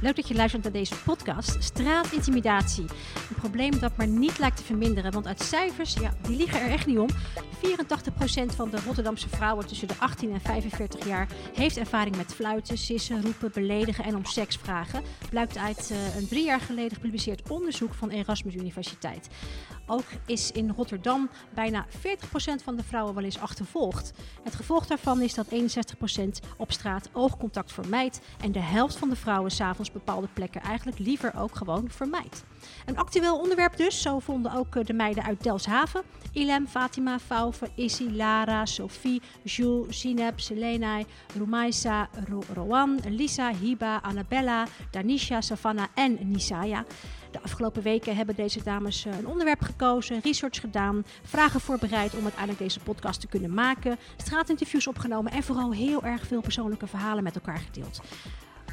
Leuk dat je luistert naar deze podcast. Straatintimidatie. Een probleem dat maar niet lijkt te verminderen. Want uit cijfers, ja, die liegen er echt niet om. 84% van de Rotterdamse vrouwen tussen de 18 en 45 jaar heeft ervaring met fluiten, sissen, roepen, beledigen en om seks vragen. Blijkt uit uh, een drie jaar geleden gepubliceerd onderzoek van Erasmus Universiteit. Ook is in Rotterdam bijna 40% van de vrouwen wel eens achtervolgd. Het gevolg daarvan is dat 61% op straat oogcontact vermijdt en de helft van de vrouwen s'avonds bepaalde plekken eigenlijk liever ook gewoon vermijdt. Een actueel onderwerp dus, zo vonden ook de meiden uit Delshaven. Ilem, Fatima, Fauve, Issy, Lara, Sophie, Jules, Zineb, Selenai, Rumaisa, Ro Rowan, Lisa, Hiba, Annabella, Danisha, Savannah en Nisaya. De afgelopen weken hebben deze dames een onderwerp gekozen, research gedaan, vragen voorbereid om uiteindelijk deze podcast te kunnen maken, straatinterviews opgenomen en vooral heel erg veel persoonlijke verhalen met elkaar gedeeld.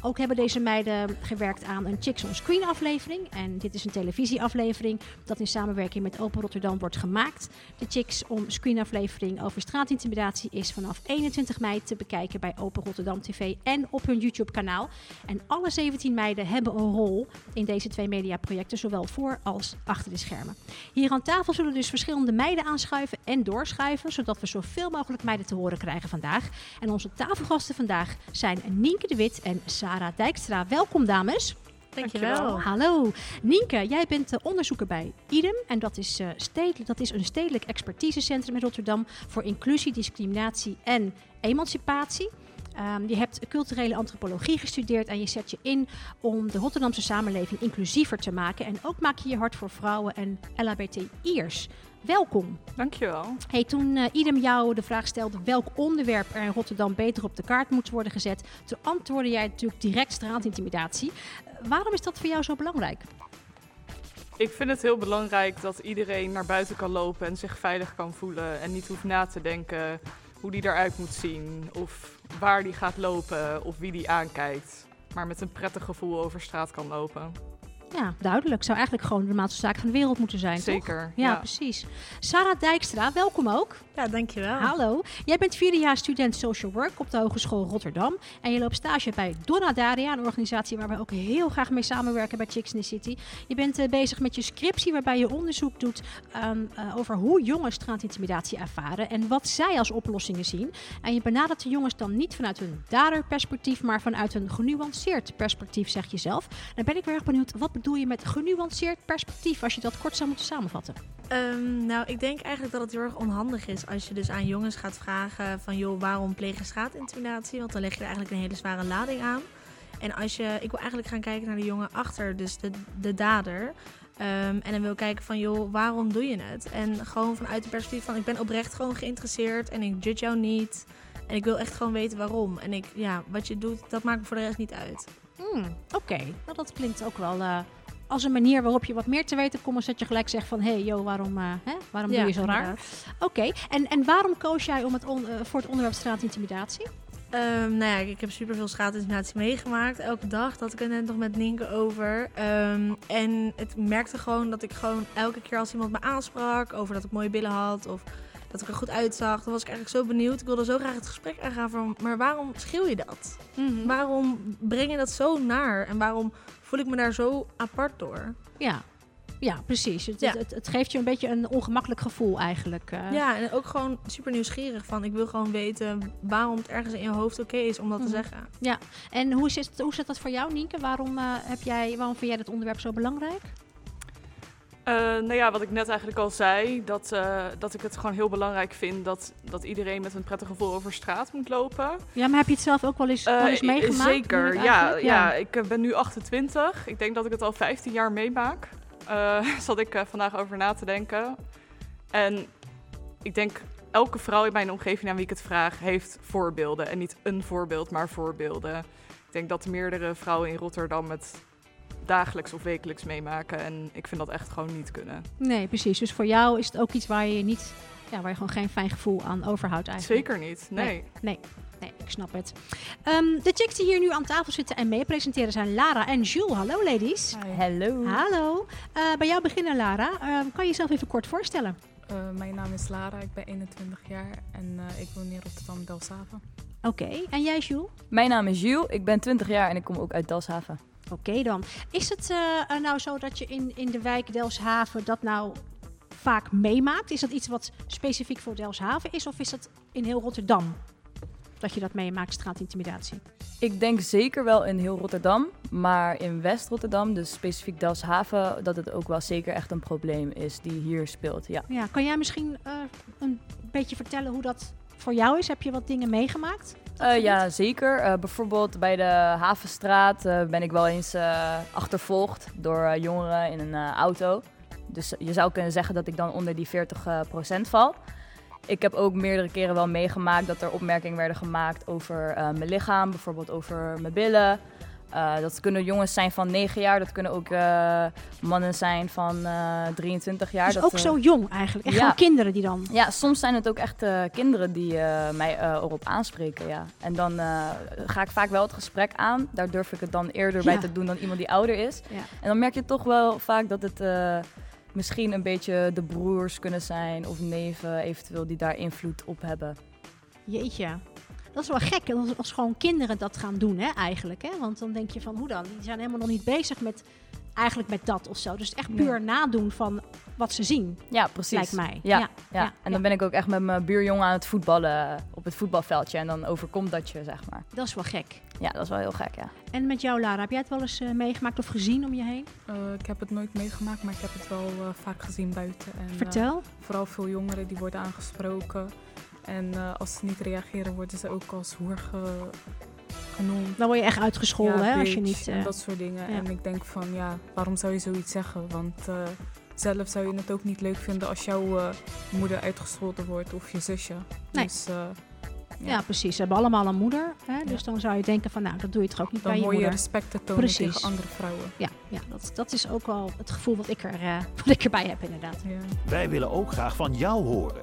Ook hebben deze meiden gewerkt aan een Chicks on Screen aflevering. En dit is een televisieaflevering dat in samenwerking met Open Rotterdam wordt gemaakt. De Chicks on Screen aflevering over straatintimidatie is vanaf 21 mei te bekijken bij Open Rotterdam TV en op hun YouTube kanaal. En alle 17 meiden hebben een rol in deze twee mediaprojecten, zowel voor als achter de schermen. Hier aan tafel zullen dus verschillende meiden aanschuiven en doorschuiven, zodat we zoveel mogelijk meiden te horen krijgen vandaag. En onze tafelgasten vandaag zijn Nienke de Wit en Sarah Sarah Dijkstra. Welkom dames. Dankjewel. Hallo. Nienke, jij bent uh, onderzoeker bij IDEM. En dat is, uh, stedelijk, dat is een stedelijk expertisecentrum in Rotterdam voor inclusie, discriminatie en emancipatie. Um, je hebt culturele antropologie gestudeerd en je zet je in om de Rotterdamse samenleving inclusiever te maken. En ook maak je je hart voor vrouwen en LHBTI'ers. Welkom. Dankjewel. Hey, toen uh, Idem jou de vraag stelde welk onderwerp er in Rotterdam beter op de kaart moet worden gezet, toen antwoordde jij natuurlijk direct straatintimidatie. Uh, waarom is dat voor jou zo belangrijk? Ik vind het heel belangrijk dat iedereen naar buiten kan lopen en zich veilig kan voelen en niet hoeft na te denken hoe die eruit moet zien of waar die gaat lopen of wie die aankijkt. Maar met een prettig gevoel over straat kan lopen. Ja, duidelijk. Zou eigenlijk gewoon de normaalste zaak van de wereld moeten zijn. Zeker. Toch? Ja, ja, precies. Sarah Dijkstra, welkom ook. Ja, dankjewel. Hallo. Jij bent vierde jaar student social work op de Hogeschool Rotterdam. En je loopt stage bij Donna Daria, een organisatie waar wij ook heel graag mee samenwerken bij Chicks in the City. Je bent uh, bezig met je scriptie, waarbij je onderzoek doet um, uh, over hoe jongens straatintimidatie ervaren en wat zij als oplossingen zien. En je benadert de jongens dan niet vanuit een daderperspectief, maar vanuit een genuanceerd perspectief, zeg je zelf. Dan ben ik weer erg benieuwd, wat bedoel je met genuanceerd perspectief, als je dat kort zou moeten samenvatten? Um, nou, ik denk eigenlijk dat het heel erg onhandig is als je dus aan jongens gaat vragen van joh, waarom pleeg je straatintimidatie? Want dan leg je er eigenlijk een hele zware lading aan. En als je, ik wil eigenlijk gaan kijken naar de jongen achter, dus de, de dader. Um, en dan wil kijken van joh, waarom doe je het? En gewoon vanuit de perspectief van ik ben oprecht gewoon geïnteresseerd en ik judge jou niet. En ik wil echt gewoon weten waarom. En ik, ja, wat je doet, dat maakt me voor de rest niet uit. Hmm, Oké, okay. nou, dat klinkt ook wel uh, als een manier waarop je wat meer te weten komt, zodat je gelijk zegt van, hé, hey, joh, waarom, uh, hè? waarom ja, doe je zo raar? Oké, okay. en, en waarom koos jij om het on, uh, voor het onderwerp straatintimidatie? Um, nou ja, ik heb superveel straatintimidatie meegemaakt. Elke dag, dat ik net nog met Nienke over. Um, en het merkte gewoon dat ik gewoon elke keer als iemand me aansprak over dat ik mooie billen had of dat ik er goed uitzag, dan was ik eigenlijk zo benieuwd. Ik wilde zo graag het gesprek aangaan van, maar waarom schreeuw je dat? Mm -hmm. Waarom breng je dat zo naar? En waarom voel ik me daar zo apart door? Ja, ja, precies. Het, ja. Het, het, geeft je een beetje een ongemakkelijk gevoel eigenlijk. Uh. Ja, en ook gewoon super nieuwsgierig van. Ik wil gewoon weten waarom het ergens in je hoofd oké okay is om dat mm -hmm. te zeggen. Ja, en hoe zit, hoe zit dat voor jou, Nienke? Waarom, uh, heb jij, waarom vind jij dat onderwerp zo belangrijk? Uh, nou ja, wat ik net eigenlijk al zei, dat, uh, dat ik het gewoon heel belangrijk vind dat, dat iedereen met een prettig gevoel over straat moet lopen. Ja, maar heb je het zelf ook wel eens, uh, wel eens meegemaakt? Zeker, ja, ja. ja. Ik ben nu 28. Ik denk dat ik het al 15 jaar meemaak. zat ik vandaag over na te denken. En ik denk, elke vrouw in mijn omgeving aan wie ik het vraag, heeft voorbeelden. En niet een voorbeeld, maar voorbeelden. Ik denk dat meerdere vrouwen in Rotterdam het dagelijks of wekelijks meemaken. En ik vind dat echt gewoon niet kunnen. Nee, precies. Dus voor jou is het ook iets waar je niet, ja, waar je gewoon geen fijn gevoel aan overhoudt eigenlijk. Zeker niet, nee. Nee, nee, nee ik snap het. Um, de chicks die hier nu aan tafel zitten en mee presenteren zijn Lara en Jules. Hallo ladies. Hallo. Hallo. Uh, bij jou beginnen Lara. Uh, kan je jezelf even kort voorstellen? mijn naam is Lara, ik ben 21 jaar en ik woon in Rotterdam, Delfshaven. Oké, en jij Jules? Mijn naam is Jules, ik ben 20 jaar en ik kom ook uit Delfshaven. Oké dan. Is het uh, nou zo dat je in, in de wijk Delfshaven dat nou vaak meemaakt? Is dat iets wat specifiek voor Delfshaven is of is dat in heel Rotterdam? Dat je dat meemaakt, straatintimidatie? Ik denk zeker wel in heel Rotterdam, maar in West-Rotterdam, dus specifiek Delfshaven, dat het ook wel zeker echt een probleem is die hier speelt. Ja. Ja, kan jij misschien uh, een beetje vertellen hoe dat voor jou is? Heb je wat dingen meegemaakt? Uh, ja, zeker. Uh, bijvoorbeeld bij de Havenstraat uh, ben ik wel eens achtervolgd door jongeren in een auto. Dus je zou kunnen zeggen dat ik dan onder die 40% val. Ik heb ook meerdere keren wel meegemaakt dat er opmerkingen werden gemaakt over mijn lichaam, bijvoorbeeld over mijn billen. Uh, dat kunnen jongens zijn van 9 jaar, dat kunnen ook uh, mannen zijn van uh, 23 jaar. Dus dat, ook zo jong eigenlijk, echt ja. kinderen die dan... Ja, soms zijn het ook echt kinderen die mij erop aanspreken, ja. En dan ga ik vaak wel het gesprek aan, daar durf ik het dan eerder ja. bij te doen dan iemand die ouder is. Ja. En dan merk je toch wel vaak dat het misschien een beetje de broers kunnen zijn of neven eventueel die daar invloed op hebben. Jeetje. Dat is wel gek als, als gewoon kinderen dat gaan doen, hè, eigenlijk. Hè? Want dan denk je van, hoe dan? Die zijn helemaal nog niet bezig met, eigenlijk met dat of zo. Dus echt puur nadoen van wat ze zien. Ja, precies. Lijkt mij. Ja, ja, ja. en dan ben ik ook echt met mijn buurjongen aan het voetballen op het voetbalveldje. En dan overkomt dat je, zeg maar. Dat is wel gek. Ja, dat is wel heel gek, ja. En met jou, Lara, heb jij het wel eens uh, meegemaakt of gezien om je heen? Uh, ik heb het nooit meegemaakt, maar ik heb het wel uh, vaak gezien buiten. En, Vertel. vooral veel jongeren die worden aangesproken. En uh, als ze niet reageren, worden ze ook als hoer ge genoemd. Dan word je echt uitgescholden, ja, hè? Als je niet, uh, en dat soort dingen. Ja. En ik denk van, ja, waarom zou je zoiets zeggen? Want uh, zelf zou je het ook niet leuk vinden als jouw moeder uitgescholden wordt of je zusje. Nee. Dus, ja. ja. precies. Ze hebben allemaal een moeder. Hè? Dus dan zou je denken van, nou, dat doe je toch ook niet dan bij je moeder. Dan hoor je respect te tonen precies. tegen andere vrouwen. Ja, ja dat, dat is ook wel het gevoel wat ik, er, wat ik erbij heb, inderdaad. Wij willen ook graag van jou horen.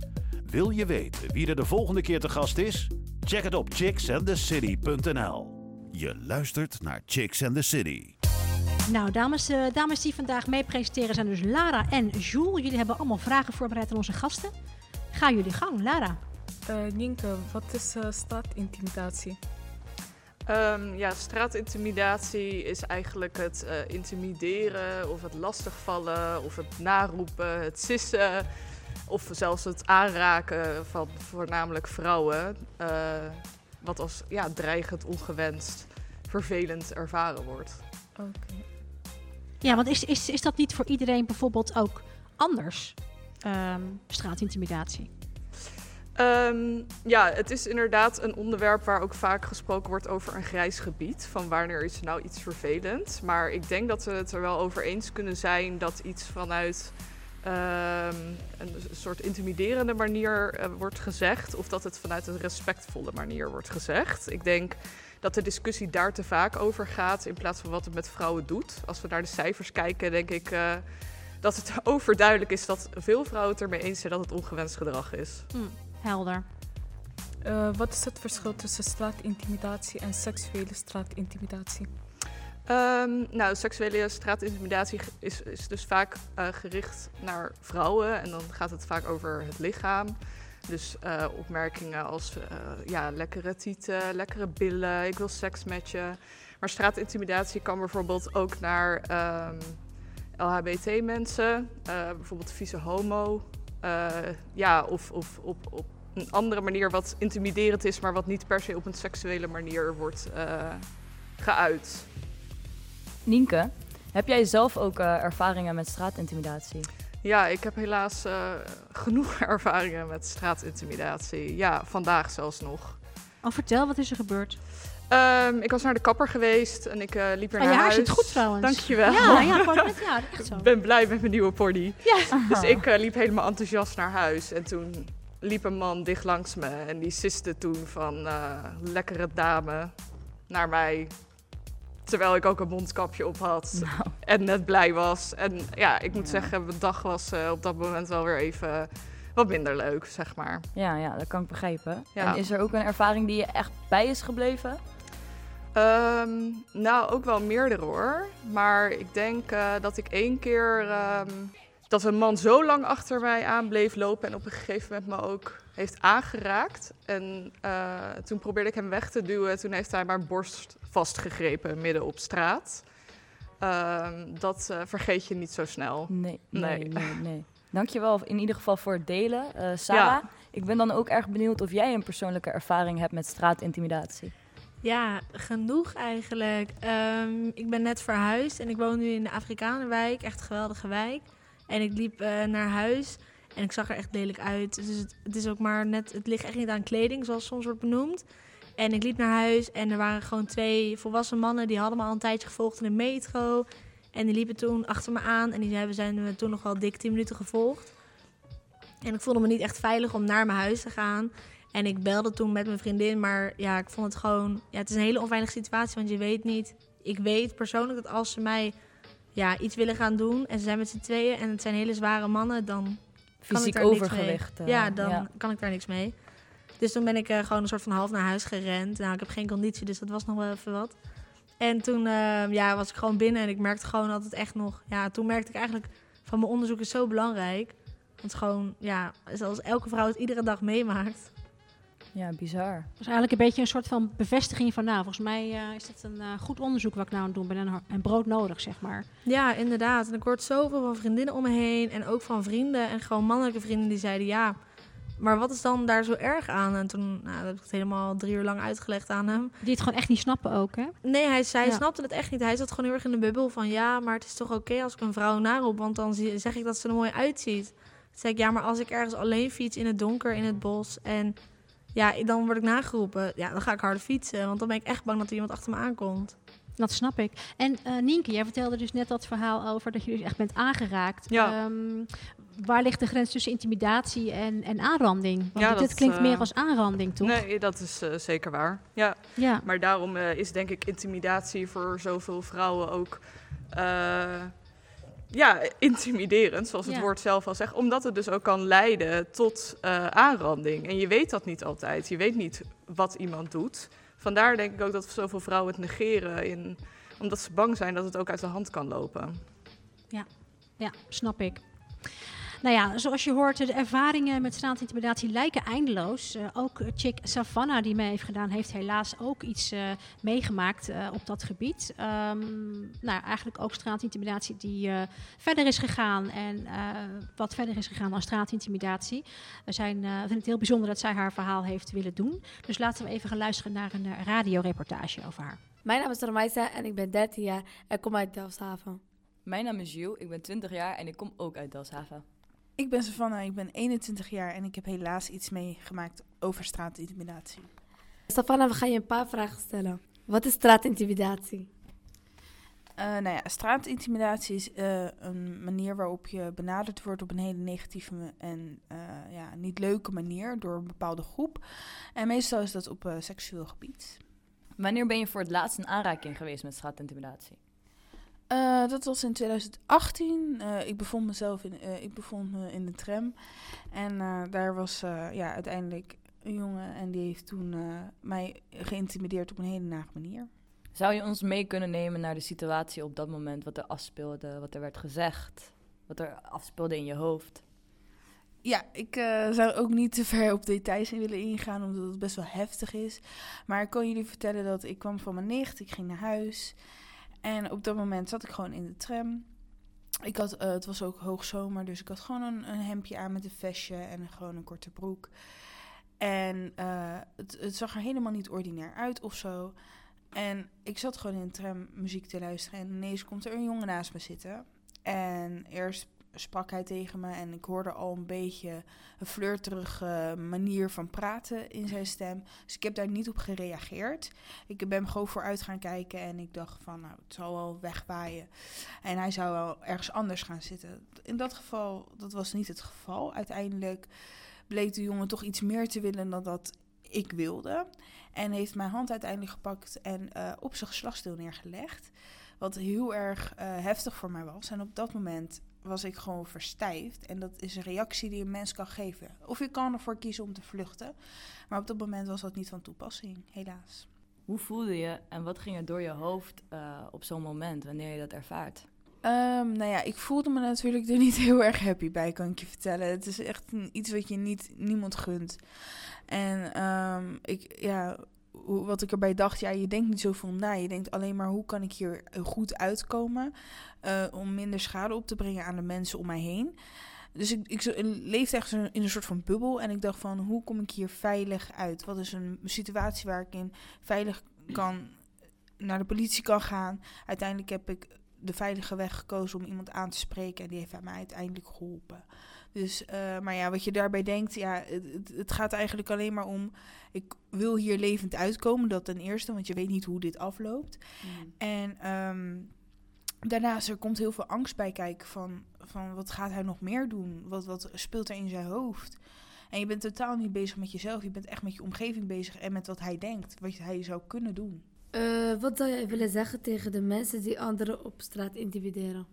Wil je weten wie er de volgende keer te gast is? Check het op chicksandthecity.nl. Je luistert naar Chicks and the City. Nou, dames, uh, dames die vandaag mee presenteren zijn dus Lara en Jules. Jullie hebben allemaal vragen voorbereid aan onze gasten. Ga jullie gang, Lara. Uh, Nienke, wat is uh, straatintimidatie? Um, ja, straatintimidatie is eigenlijk het uh, intimideren of het lastigvallen of het naroepen, het sissen of zelfs het aanraken van voornamelijk vrouwen, uh, wat als ja, dreigend, ongewenst, vervelend ervaren wordt. Oké. Okay. Ja, want is, is, is dat niet voor iedereen bijvoorbeeld ook anders, um, straatintimidatie? Um, ja, het is inderdaad een onderwerp waar ook vaak gesproken wordt over een grijs gebied. Van wanneer is nou iets vervelend. Maar ik denk dat we het er wel over eens kunnen zijn dat iets vanuit een soort intimiderende manier uh, wordt gezegd, of dat het vanuit een respectvolle manier wordt gezegd. Ik denk dat de discussie daar te vaak over gaat in plaats van wat het met vrouwen doet. Als we naar de cijfers kijken, denk ik uh, dat het overduidelijk is dat veel vrouwen het ermee eens zijn dat het ongewenst gedrag is. Hm, helder. Uh, wat is het verschil tussen straatintimidatie en seksuele straatintimidatie? Um, nou, seksuele straatintimidatie is, is dus vaak uh, gericht naar vrouwen. En dan gaat het vaak over het lichaam. Dus uh, opmerkingen als uh, ja, lekkere tieten, lekkere billen, ik wil seks met je. Maar straatintimidatie kan bijvoorbeeld ook naar um, ehm, LHBT-mensen, bijvoorbeeld vieze homo. ja, of, of op, op een andere manier wat intimiderend is, maar wat niet per se op een seksuele manier wordt geuit. Nienke, heb jij zelf ook uh, ervaringen met straatintimidatie? Ja, ik heb helaas uh, genoeg ervaringen met straatintimidatie. Ja, vandaag zelfs nog. Oh, vertel, wat is er gebeurd? Ehm, ik was naar de kapper geweest en ik uh, liep er oh, naar je huis. zit goed trouwens. Dankjewel. Ja, ja, net, ja echt zo. Ik ben blij met mijn nieuwe pony. Ja. Dus ik uh, liep helemaal enthousiast naar huis. En toen liep een man dicht langs me. En die siste toen van uh, lekkere dame naar mij. Terwijl ik ook een mondkapje op had. Nou. En net blij was. En ja, ik moet zeggen, mijn dag was op dat moment wel weer even wat minder leuk, zeg maar. Ja, ja dat kan ik begrijpen. Ja. En is er ook een ervaring die je echt bij is gebleven? Um, nou, ook wel meerdere hoor. Maar ik denk uh, dat ik één keer um, dat een man zo lang achter mij aan bleef lopen en op een gegeven moment me ook heeft aangeraakt. En uh, toen probeerde ik hem weg te duwen. Toen heeft hij mijn borst vastgegrepen midden op straat. Um, dat uh, vergeet je niet zo snel. Nee, nee, nee. nee, nee. Dankjewel in ieder geval voor het delen. Uh, Sarah, ja. ik ben dan ook erg benieuwd of jij een persoonlijke ervaring hebt met straatintimidatie. Ja, genoeg eigenlijk. Um, ik ben net verhuisd en ik woon nu in de Afrikanenwijk. Echt een geweldige wijk. En ik liep uh, naar huis en ik zag er echt lelijk uit. Dus het, het, is ook maar net, het ligt echt niet aan kleding, zoals soms wordt benoemd. En ik liep naar huis en er waren gewoon twee volwassen mannen. Die hadden me al een tijdje gevolgd in de metro. En die liepen toen achter me aan. En die hebben zijn we toen nog wel dik 10 minuten gevolgd. En ik voelde me niet echt veilig om naar mijn huis te gaan. En ik belde toen met mijn vriendin. Maar ja, ik vond het gewoon... Ja, het is een hele onveilige situatie. Want je weet niet... Ik weet persoonlijk dat als ze mij ja, iets willen gaan doen... en ze zijn met z'n tweeën en het zijn hele zware mannen... dan Fysiek overgewicht. Uh, ja, dan ja. kan ik daar niks mee. Dus toen ben ik uh, gewoon een soort van half naar huis gerend. Nou, ik heb geen conditie, dus dat was nog wel even wat. En toen uh, ja, was ik gewoon binnen en ik merkte gewoon dat het echt nog... Ja, toen merkte ik eigenlijk van mijn onderzoek is zo belangrijk. Want gewoon, ja, zoals elke vrouw het iedere dag meemaakt. Ja, bizar. Dat is eigenlijk een beetje een soort van bevestiging van... nou, volgens mij uh, is dat een uh, goed onderzoek wat ik nou aan het doen ben... en, en brood nodig, zeg maar. Ja, inderdaad. En ik hoorde zoveel van vriendinnen om me heen... en ook van vrienden en gewoon mannelijke vrienden die zeiden... ja, maar wat is dan daar zo erg aan? En toen nou, heb ik het helemaal drie uur lang uitgelegd aan hem. Die het gewoon echt niet snappen ook, hè? Nee, hij, hij ja. snapte het echt niet. Hij zat gewoon heel erg in de bubbel van... ja, maar het is toch oké okay als ik een vrouw naroep... want dan zeg ik dat ze er mooi uitziet. Toen zei ik, ja, maar als ik ergens alleen fiets in het donker, in het bos... en ja, dan word ik nageroepen. Ja, dan ga ik harder fietsen. Want dan ben ik echt bang dat er iemand achter me aankomt. Dat snap ik. En uh, Nienke, jij vertelde dus net dat verhaal over dat je dus echt bent aangeraakt. Ja. Um, waar ligt de grens tussen intimidatie en, en aanranding? Want ja, dit dat, klinkt uh, meer als aanranding, toch? Nee, dat is uh, zeker waar. Ja. ja. Maar daarom uh, is denk ik intimidatie voor zoveel vrouwen ook uh, ja, intimiderend, zoals het Ja. woord zelf al zegt. Omdat het dus ook kan leiden tot uh, aanranding. En je weet dat niet altijd. Je weet niet wat iemand doet. Vandaar denk ik ook dat zoveel vrouwen het negeren. In, omdat ze bang zijn dat het ook uit de hand kan lopen. Ja, snap ik. Nou ja, zoals je hoort, de ervaringen met straatintimidatie lijken eindeloos. Uh, ook chick Savannah, die mee heeft gedaan, heeft helaas ook iets uh, meegemaakt uh, op dat gebied. Um, nou, eigenlijk ook straatintimidatie die verder is gegaan en wat verder is gegaan dan straatintimidatie. We zijn, vinden het heel bijzonder dat zij haar verhaal heeft willen doen. Dus laten we even gaan luisteren naar een radioreportage over haar. Mijn naam is Ramaisa en ik ben 13 jaar en kom uit Delfshaven. Mijn naam is Jules, ik ben 20 jaar en ik kom ook uit Delfshaven. Ik ben Savannah, ik ben 21 jaar en ik heb helaas iets meegemaakt over straatintimidatie. Savannah, we gaan je een paar vragen stellen. Wat is straatintimidatie? Uh, nou ja, straatintimidatie is uh, een manier waarop je benaderd wordt op een hele negatieve en uh, ja, niet leuke manier door een bepaalde groep. En meestal is dat op seksueel gebied. Wanneer ben je voor het laatst in aanraking geweest met straatintimidatie? Uh, dat was in 2018. Uh, ik bevond mezelf in, uh, ik bevond me in de tram. En daar was ja, uiteindelijk een jongen en die heeft toen mij geïntimideerd op een hele nare manier. Zou je ons mee kunnen nemen naar de situatie op dat moment, wat er afspeelde, wat er werd gezegd, wat er afspeelde in je hoofd? Ja, ik zou ook niet te ver op details in willen ingaan, omdat het best wel heftig is. Maar ik kan jullie vertellen dat ik kwam van mijn nicht, ik ging naar huis. En op dat moment zat ik gewoon in de tram. Ik had, uh, het was ook hoogzomer, dus ik had gewoon een, een hemdje aan met een vestje en gewoon een korte broek. En uh, het, het, zag er helemaal niet ordinair uit of zo. En ik zat gewoon in de tram muziek te luisteren en ineens komt er een jongen naast me zitten. En eerst sprak hij tegen me en ik hoorde al een beetje een flirterige manier van praten in zijn stem. Dus ik heb daar niet op gereageerd. Ik ben gewoon vooruit gaan kijken en ik dacht van, nou, het zal wel wegwaaien. En hij zou wel ergens anders gaan zitten. In dat geval, dat was niet het geval. Uiteindelijk bleek de jongen toch iets meer te willen dan dat ik wilde. En heeft mijn hand uiteindelijk gepakt en uh, op zijn geslachtsdeel neergelegd. Wat heel erg uh, heftig voor mij was. En op dat moment was ik gewoon verstijfd. En dat is een reactie die een mens kan geven. Of je kan ervoor kiezen om te vluchten. Maar op dat moment was dat niet van toepassing, helaas. Hoe voelde je en wat ging er door je hoofd uh, op zo'n moment wanneer je dat ervaart? Um, nou ja, ik voelde me natuurlijk er niet heel erg happy bij, kan ik je vertellen. Het is echt een, iets wat je niet, niemand gunt. En um, ik, ja, wat ik erbij dacht, ja, je denkt niet zoveel na. Je denkt alleen maar hoe kan ik hier goed uitkomen uh, om minder schade op te brengen aan de mensen om mij heen. Dus ik, ik leefde echt in een soort van bubbel en ik dacht van hoe kom ik hier veilig uit? Wat is een situatie waar ik in veilig kan naar de politie kan gaan? Uiteindelijk heb ik de veilige weg gekozen om iemand aan te spreken en die heeft mij uiteindelijk geholpen. Dus, uh, maar ja, wat je daarbij denkt, ja, het, het, gaat eigenlijk alleen maar om, ik wil hier levend uitkomen, dat ten eerste, want je weet niet hoe dit afloopt. Mm. En um, daarnaast, er komt heel veel angst bij kijken van, van wat gaat hij nog meer doen? Wat, wat speelt er in zijn hoofd? En je bent totaal niet bezig met jezelf, je bent echt met je omgeving bezig en met wat hij denkt, wat hij zou kunnen doen. Uh, wat zou je willen zeggen tegen de mensen die anderen op straat intimideren?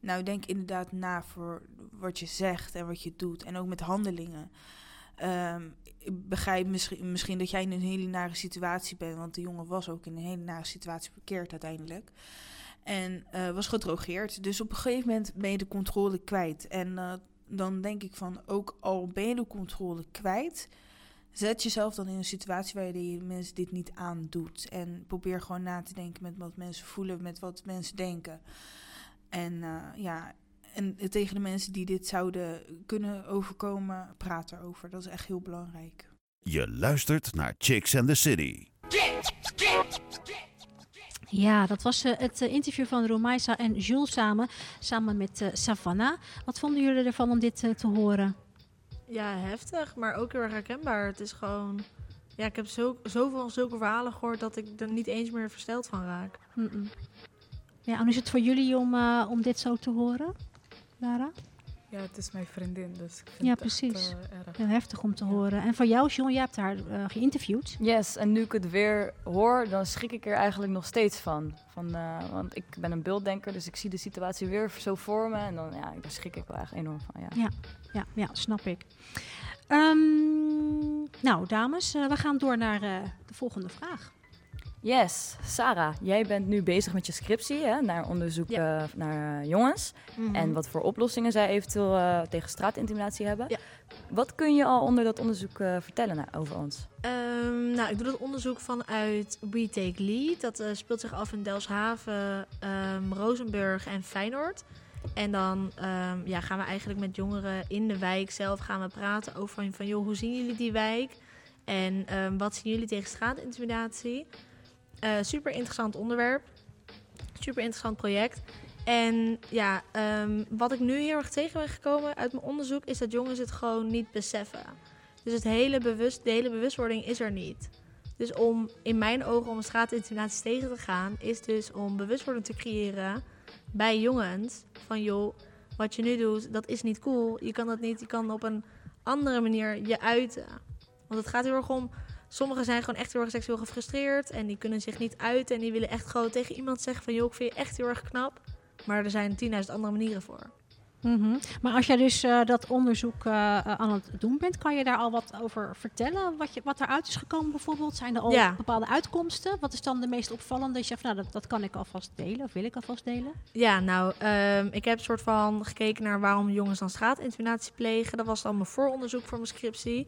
Nou, denk inderdaad na voor wat je zegt en wat je doet. En ook met handelingen. Um, ik begrijp misschien, misschien dat jij in een hele nare situatie bent. Want de jongen was ook in een hele nare situatie verkeerd uiteindelijk. En uh, was gedrogeerd. Dus op een gegeven moment ben je de controle kwijt. En uh, dan denk ik van, ook al ben je de controle kwijt... Zet jezelf dan in een situatie waar je mensen dit niet aandoet. En probeer gewoon na te denken met wat mensen voelen, met wat mensen denken. En uh, ja, en tegen de mensen die dit zouden kunnen overkomen, praat erover. Dat is echt heel belangrijk. Je luistert naar Chicks and the City. Ja, dat was uh, het uh, interview van Romaisa en Jules samen, samen met uh, Savannah. Wat vonden jullie ervan om dit te horen? Ja, heftig, maar ook heel erg herkenbaar. Het is gewoon... Ja, ik heb zo, zoveel zulke verhalen gehoord dat ik er niet eens meer versteld van raak. Mm -mm. Ja, en is het voor jullie om, uh, om dit zo te horen, Lara? Ja, het is mijn vriendin, dus ik vind ja, het precies. Echt, uh, erg. Heel heftig om te ja. horen. En voor jou, John, jij hebt haar uh, geïnterviewd. Yes, en nu ik het weer hoor, dan schrik ik er eigenlijk nog steeds van. van want ik ben een beelddenker, dus ik zie de situatie weer zo voor me. En dan ja, daar schrik ik wel echt enorm van. Ja, ja, ja, ja snap ik. Um, nou, dames, we gaan door naar de volgende vraag. Yes, Sarah, jij bent nu bezig met je scriptie hè, naar onderzoek ja. uh, naar uh, jongens. Mm -hmm. En wat voor oplossingen zij eventueel uh, tegen straatintimidatie hebben. Ja. Wat kun je al onder dat onderzoek vertellen nou, over ons? Um, nou, ik doe dat onderzoek vanuit We Take Lead. Dat speelt zich af in Delfshaven, um, Rozenburg en Feyenoord. En dan um, ja, gaan we eigenlijk met jongeren in de wijk zelf gaan we praten over van, van joh, hoe zien jullie die wijk? En wat zien jullie tegen straatintimidatie? Uh, super interessant onderwerp. Super interessant project. En ja, um, wat ik nu heel erg tegen ben gekomen uit mijn onderzoek is dat jongens het gewoon niet beseffen. Dus het hele bewust, de hele bewustwording is er niet. Dus om in mijn ogen om straatintimidatie tegen te gaan, is dus om bewustwording te creëren bij jongens. Van joh, wat je nu doet, dat is niet cool. Je kan dat niet, je kan op een andere manier je uiten. Want het gaat heel erg om Sommigen zijn gewoon echt heel erg seksueel gefrustreerd en die kunnen zich niet uiten en die willen echt gewoon tegen iemand zeggen van joh, ik vind je echt heel erg knap. Maar er zijn 10.000 andere manieren voor. Mm -hmm. Maar als jij dus uh, dat onderzoek uh, aan het doen bent, kan je daar al wat over vertellen? Wat, je, wat eruit is gekomen bijvoorbeeld? Zijn er al ja. bepaalde uitkomsten? Wat is dan de meest opvallende? Dat je zegt, nou, dat, dat kan ik alvast delen of wil ik alvast delen? Ja, nou, um, ik heb soort van gekeken naar waarom jongens dan straatintimidatie plegen. Dat was dan mijn vooronderzoek voor mijn scriptie.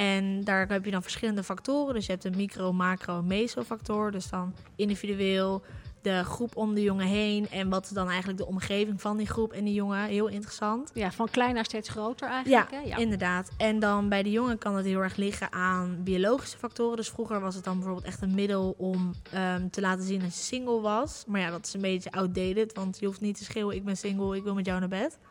En daar heb je dan verschillende factoren. Dus je hebt een micro, macro, mesofactor. Dus dan individueel, de groep om de jongen heen en wat is dan eigenlijk de omgeving van die groep en die jongen. Heel interessant. Ja, van klein naar steeds groter eigenlijk. Ja, hè? ja. inderdaad. En dan bij de jongen kan het heel erg liggen aan biologische factoren. Dus vroeger was het dan bijvoorbeeld echt een middel om ehm, te laten zien dat je single was. Maar ja, dat is een beetje outdated, want je hoeft niet te schreeuwen: ik ben single, ik wil met jou naar bed.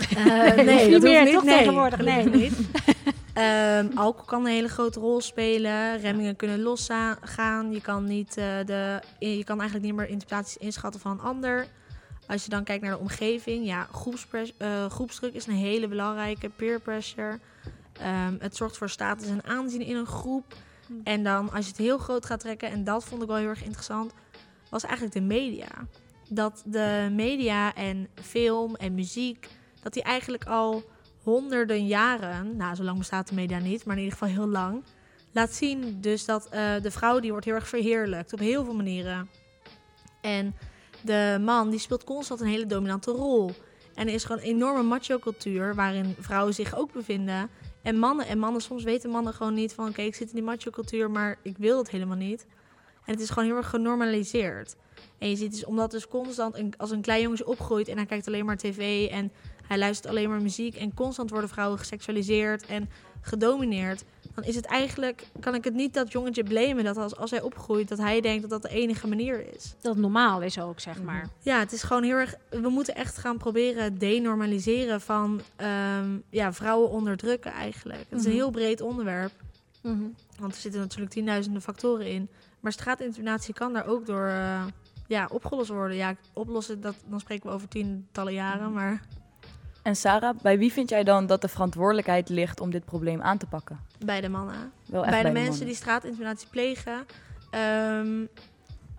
Eh, nee, niet dat meer, hoeft niet. toch, nee, tegenwoordig? dat Nee. Ehm, alcohol kan een hele grote rol spelen. Remmingen kunnen losgaan. Je kan, niet, eh, de, je kan eigenlijk niet meer interpretaties inschatten van een ander. Als je dan kijkt naar de omgeving, ja, eh, groepsdruk is een hele belangrijke. Peer pressure. Ehm, het zorgt voor status en aanzien in een groep. En dan als je het heel groot gaat trekken, en dat vond ik wel heel erg interessant, was eigenlijk de media. Dat de media en film en muziek, dat die eigenlijk al honderden jaren, nou zo lang bestaat de media niet, maar in ieder geval heel lang, laat zien dus dat eh, de vrouw die wordt heel erg verheerlijkt op heel veel manieren. En de man die speelt constant een hele dominante rol. En er is gewoon een enorme macho-cultuur waarin vrouwen zich ook bevinden. En mannen, en mannen, soms weten mannen gewoon niet van... oké, ik zit in die macho-cultuur, maar ik wil het helemaal niet. En het is gewoon heel erg genormaliseerd. En je ziet dus, omdat dus constant, als een klein jongetje opgroeit... en hij kijkt alleen maar tv en hij luistert alleen maar muziek... en constant worden vrouwen geseksualiseerd en gedomineerd... dan is het eigenlijk, kan ik het niet dat jongetje blamen... dat als, als hij opgroeit, dat hij denkt dat dat de enige manier is. Dat het normaal is ook, zeg maar. Ja, het is gewoon heel erg. We moeten echt gaan proberen denormaliseren van ehm, ja, vrouwen onderdrukken eigenlijk. Het is een Mhm. heel breed onderwerp. Mhm. Want er zitten natuurlijk tienduizenden factoren in. Maar straatintimidatie kan daar ook door eh, ja, opgelost worden. Ja, oplossen, dat, dan spreken we over tientallen jaren. Maar En Sarah, bij wie vind jij dan dat de verantwoordelijkheid ligt om dit probleem aan te pakken? bij de mannen. Wel echt bij de bij mensen mannen. die straatintimidatie plegen. Ehm,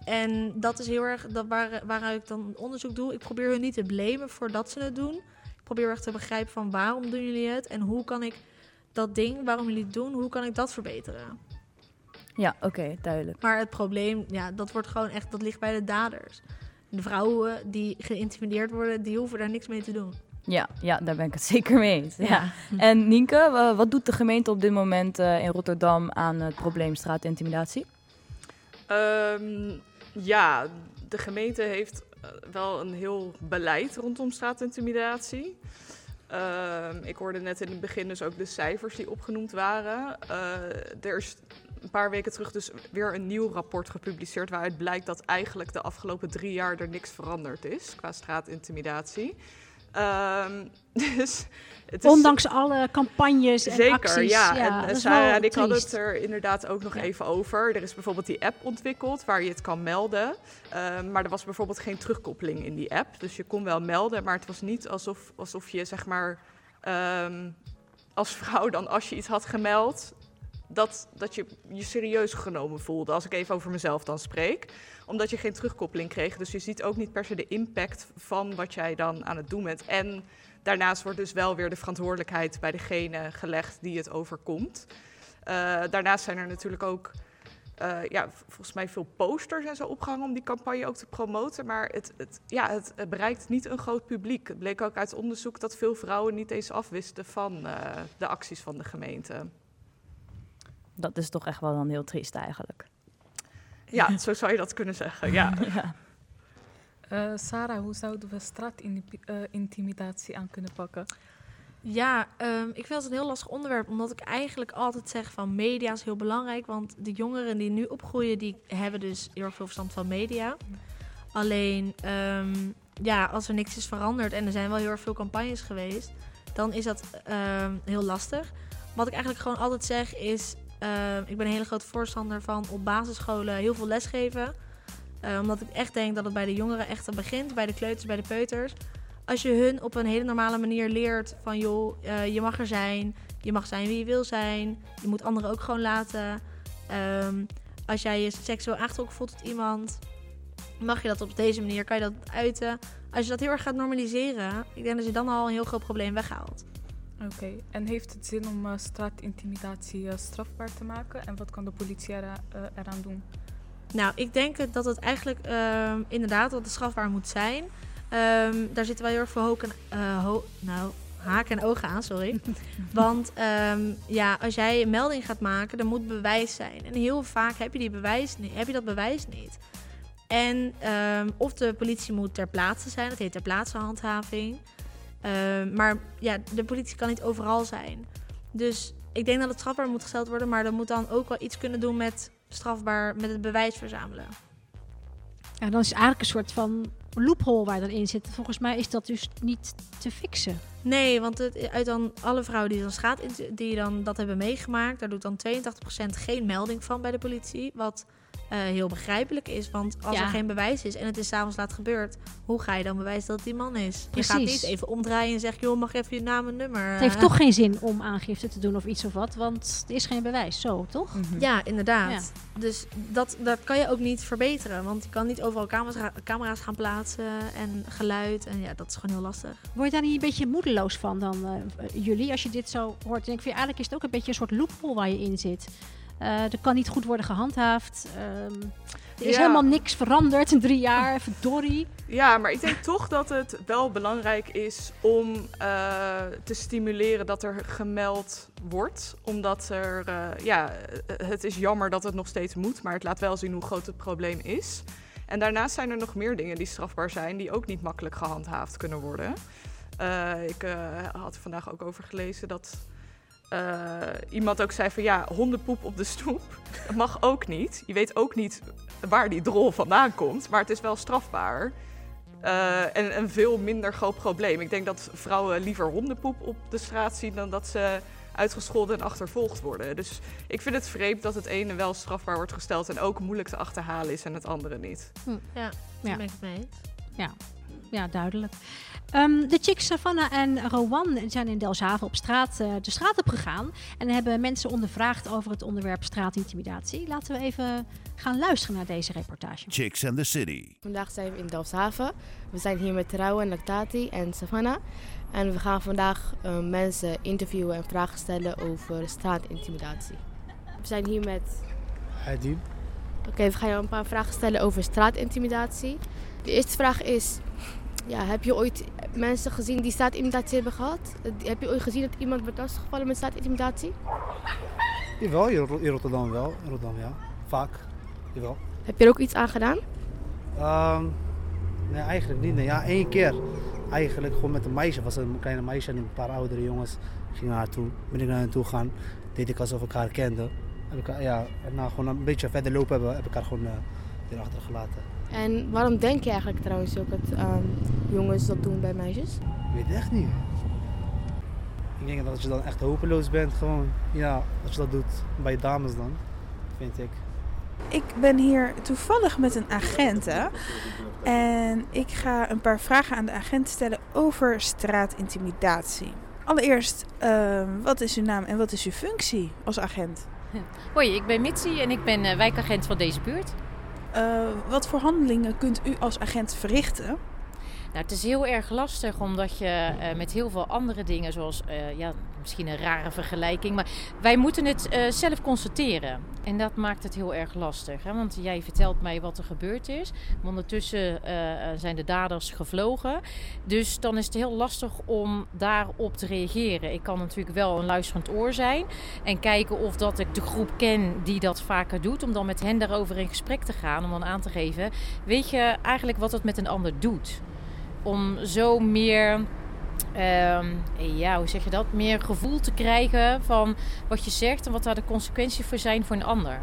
en dat is heel erg dat waar, waaruit ik dan onderzoek doe. Ik probeer hun niet te blamen voordat ze het doen. Ik probeer echt te begrijpen van waarom doen jullie het en hoe kan ik dat ding waarom jullie het doen, hoe kan ik dat verbeteren? Ja, oké, duidelijk. Maar het probleem, ja, dat wordt gewoon echt, dat ligt bij de daders. De vrouwen die geïntimideerd worden, die hoeven daar niks mee te doen. Ja, ja, daar ben ik het zeker mee eens. Ja. En Nienke, wa- wat doet de gemeente op dit moment eh, in Rotterdam aan het probleem straatintimidatie? Ehm, ja, de gemeente heeft eh, wel een heel beleid rondom straatintimidatie. Ehm, ik hoorde net in het begin dus ook de cijfers die opgenoemd waren. Eh, er is een paar weken terug dus weer een nieuw rapport gepubliceerd... waaruit blijkt dat eigenlijk de afgelopen drie jaar er niks veranderd is qua straatintimidatie. Ehm, dus het is, Ondanks alle campagnes en Zeker, acties. ja. ja en eh, Sarah en ik hadden het er inderdaad ook nog Ja. even over. Er is bijvoorbeeld die app ontwikkeld waar je het kan melden. Ehm, maar er was bijvoorbeeld geen terugkoppeling in die app. Dus je kon wel melden, maar het was niet alsof, alsof je zeg maar ehm, als vrouw dan als je iets had gemeld... Dat, dat je je serieus genomen voelde, als ik even over mezelf dan spreek. Omdat je geen terugkoppeling kreeg. Dus je ziet ook niet per se de impact van wat jij dan aan het doen bent. En daarnaast wordt dus wel weer de verantwoordelijkheid bij degene gelegd die het overkomt. Eh, daarnaast zijn er natuurlijk ook eh, ja, volgens mij veel posters en zo opgehangen om die campagne ook te promoten. Maar het, het, ja, het bereikt niet een groot publiek. Het bleek ook uit onderzoek dat veel vrouwen niet eens afwisten van eh, de acties van de gemeente. Dat is toch echt wel dan heel triest eigenlijk. Ja, zo zou je dat kunnen zeggen. Ja. Ja. Eh, Sarah, hoe zouden we straatintimidatie aan kunnen pakken? Ja, ehm, ik vind het een heel lastig onderwerp, omdat ik eigenlijk altijd zeg van media is heel belangrijk. Want de jongeren die nu opgroeien, die hebben dus heel erg veel verstand van media. Alleen, ehm, ja, als er niks is veranderd en er zijn wel heel erg veel campagnes geweest, dan is dat ehm, heel lastig. Wat ik eigenlijk gewoon altijd zeg is, ehm, ik ben een hele grote voorstander van op basisscholen heel veel lesgeven. Eh, omdat ik echt denk dat het bij de jongeren echt begint, bij de kleuters, bij de peuters als je hun op een hele normale manier leert van joh, eh, je mag er zijn, je mag zijn wie je wil zijn, je moet anderen ook gewoon laten. Ehm, als jij je seksueel aangetrokken voelt tot iemand, mag je dat op deze manier, kan je dat uiten. Als je dat heel erg gaat normaliseren, ik denk dat je dan al een heel groot probleem weghaalt. Oké, en heeft het zin om eh, straatintimidatie eh, strafbaar te maken? En wat kan de politie eh, eraan doen? Nou, ik denk dat het eigenlijk ehm, inderdaad het strafbaar moet zijn. Ehm, daar zitten wel heel erg veel hoken, eh, ho- nou, haken en ogen aan, sorry. Want ehm, ja, als jij een melding gaat maken, dan moet bewijs zijn. En heel vaak heb je, die bewijs, ni- heb je dat bewijs niet. En of de politie moet ter plaatse zijn, dat heet ter plaatse handhaving. Ehm, maar ja, de politie kan niet overal zijn. Dus ik denk dat het strafbaar moet gesteld worden, maar dan moet dan ook wel iets kunnen doen met strafbaar, met het bewijs verzamelen. Ja, dan is het eigenlijk een soort van loophole waar erin zit. Volgens mij is dat dus niet te fixen. Nee, want het, uit dan alle vrouwen die dan, schaat, die dan dat hebben meegemaakt, daar doet dan 82% geen melding van bij de politie. Wat uh, heel begrijpelijk is. Want als er geen bewijs is en het is s'avonds laat gebeurd, hoe ga je dan bewijzen dat het die man is? Precies. Je gaat niet even omdraaien en zeggen, joh, mag even je naam en nummer. Het heeft toch geen zin om aangifte te doen of iets of wat, want er is geen bewijs, zo toch? Mhm. Ja, inderdaad. Dus dat, dat kan je ook niet verbeteren, want je kan niet overal camera's, camera's gaan plaatsen en geluid. En ja, dat is gewoon heel lastig. Word je daar niet een beetje moedeloos van dan, uh, jullie, als je dit zo hoort? En ik vind eigenlijk is het ook een beetje een soort loophole waar je in zit. Uh, er kan niet goed worden gehandhaafd. Uh, er is helemaal niks veranderd in drie jaar, verdorie. Ja, maar ik denk toch dat het wel belangrijk is om uh, te stimuleren dat er gemeld wordt. Omdat er, uh, ja, het is jammer dat het nog steeds moet, maar het laat wel zien hoe groot het probleem is. En daarnaast zijn er nog meer dingen die strafbaar zijn, die ook niet makkelijk gehandhaafd kunnen worden. ik had er vandaag ook over gelezen dat uh, iemand ook zei van ja, hondenpoep op de stoep, dat mag ook niet. Je weet ook niet waar die drol vandaan komt, maar het is wel strafbaar. Uh, en een veel minder groot probleem. Ik denk dat vrouwen liever hondenpoep op de straat zien dan dat ze uitgescholden en achtervolgd worden. Dus ik vind het vreemd dat het ene wel strafbaar wordt gesteld en ook moeilijk te achterhalen is en het andere niet. Hm. Ja, daar ja. ben ik het mee Ja, ja duidelijk. Um, de chicks Savannah en Rowan zijn in Delfshaven op straat uh, de straat op gegaan. En hebben mensen ondervraagd over het onderwerp straatintimidatie. Laten we even gaan luisteren naar deze reportage. Chicks and the City. Vandaag zijn we in Delfshaven. We zijn hier met Trouwen, Lactati en Savannah. En we gaan vandaag uh, mensen interviewen en vragen stellen over straatintimidatie. We zijn hier met... Hadim. Oké, okay, we gaan jou een paar vragen stellen over straatintimidatie. De eerste vraag is... Ja, heb je ooit mensen gezien die straatintimidatie hebben gehad? Heb je ooit gezien dat iemand wordt lastiggevallen met straatintimidatie? Jawel, in Rotterdam wel. In Rotterdam, ja. Vaak. Jawel. Heb je er ook iets aan gedaan? Um, nee, eigenlijk niet. Nee. Ja, één keer. Eigenlijk gewoon met een meisje. was een kleine meisje en een paar oudere jongens. Gingen naar toe. Ben ik naar hen toe gegaan. Deed ik alsof ik haar kende. Ik, ja, en na gewoon een beetje verder lopen hebben, heb ik haar gewoon uh, weer achtergelaten. En waarom denk je eigenlijk trouwens ook dat um, jongens dat doen bij meisjes? Ik weet het echt niet. Ik denk dat als je dan echt hopeloos bent, gewoon, ja, als je dat doet bij dames dan, vind ik. Ik ben hier toevallig met een agent en ik ga een paar vragen aan de agent stellen over straatintimidatie. Allereerst, uh, wat is uw naam en wat is uw functie als agent? Hoi, ik ben Mitsi en ik ben uh, wijkagent van deze buurt. Uh, wat voor handelingen kunt u als agent verrichten? Nou, het is heel erg lastig omdat je uh, met heel veel andere dingen, zoals uh, ja, misschien een rare vergelijking, maar wij moeten het uh, zelf constateren. En dat maakt het heel erg lastig. Hè? Want jij vertelt mij wat er gebeurd is. Maar ondertussen zijn de daders gevlogen. Dus dan is het heel lastig om daarop te reageren. Ik kan natuurlijk wel een luisterend oor zijn en kijken of dat ik de groep ken die dat vaker doet. Om dan met hen daarover in gesprek te gaan. Om dan aan te geven, weet je eigenlijk wat het met een ander doet? om zo meer, uh, ja, hoe zeg je dat? Meer gevoel te krijgen van wat je zegt en wat daar de consequenties voor zijn voor een ander.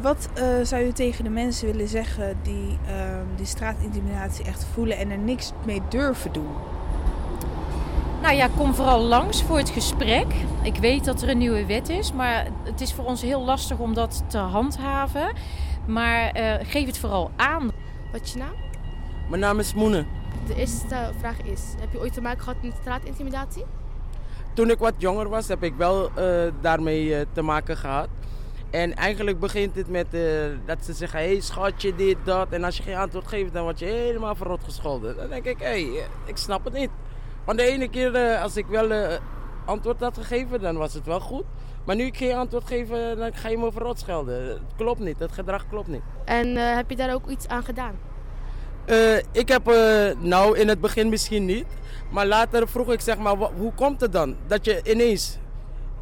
Wat uh, zou je tegen de mensen willen zeggen die uh, die straatintimidatie echt voelen en er niks mee durven doen? Nou ja, kom vooral langs voor het gesprek. Ik weet dat er een nieuwe wet is, maar het is voor ons heel lastig om dat te handhaven. Maar uh, geef het vooral aan. Wat is je naam? Mijn naam is Moene. De eerste vraag is, heb je ooit te maken gehad met straatintimidatie? Toen ik wat jonger was, heb ik wel uh, daarmee uh, te maken gehad. En eigenlijk begint het met uh, dat ze zeggen, hé hey, schatje, dit, dat. En als je geen antwoord geeft, dan word je helemaal verrot gescholden. Dan denk ik, hé, hey, ik snap het niet. Want de ene keer als ik wel antwoord had gegeven, dan was het wel goed. Maar nu ik geen antwoord geef, dan ga je me verrot schelden. Het klopt niet, het gedrag klopt niet. En heb je daar ook iets aan gedaan? Uh, ik heb, uh, nou in het begin misschien niet, maar later vroeg ik zeg maar, hoe komt het dan dat je ineens